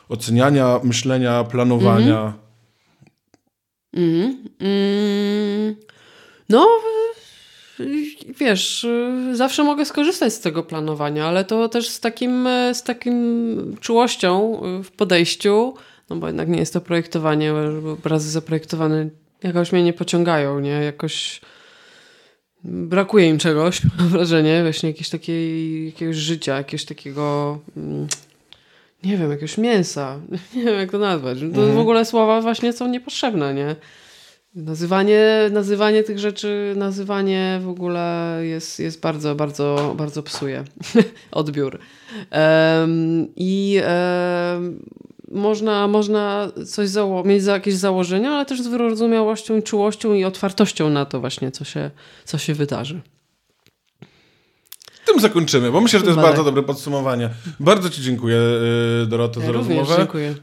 oceniania, myślenia, planowania. Mhm. Mm, no, wiesz, zawsze mogę skorzystać z tego planowania, ale to też z takim, z takim czułością w podejściu, no bo jednak nie jest to projektowanie, bo obrazy zaprojektowane jakoś mnie nie pociągają, nie? Jakoś brakuje im czegoś, mam wrażenie, właśnie jakiegoś, takiej, jakiegoś życia, jakiegoś takiego... mm, nie wiem, jakiegoś mięsa. Nie wiem, jak to nazwać. To w ogóle słowa właśnie są niepotrzebne, nie? Nazywanie, nazywanie tych rzeczy, nazywanie w ogóle jest, jest bardzo, bardzo, bardzo psuje odbiór. Em, I em, można, można coś zało- mieć za jakieś założenia, ale też z wyrozumiałością, czułością i otwartością na to właśnie, co się, co się wydarzy. Tym zakończymy, bo myślę, że to jest bardzo tak. dobre podsumowanie. Bardzo Ci dziękuję, y, Dorota, za Ja również rozmowę. dziękuję.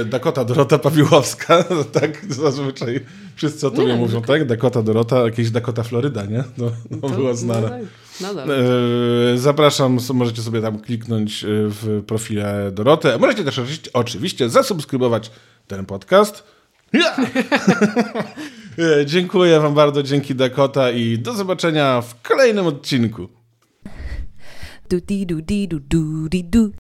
Y, Dakota Dorota Pawiłowska, tak zazwyczaj wszyscy o tobie Nie, mówią, tak? Dakota Dorota, jakieś Dakota Floryda, nie? No, no To- była znana. No, tak, nadal. E, Zapraszam, możecie sobie tam kliknąć w profile Doroty. Możecie też oczywiście, zasubskrybować ten podcast. Ja! E, Dziękuję Wam bardzo, dzięki Dakota i do zobaczenia w kolejnym odcinku. Do dee do dee do do dee do.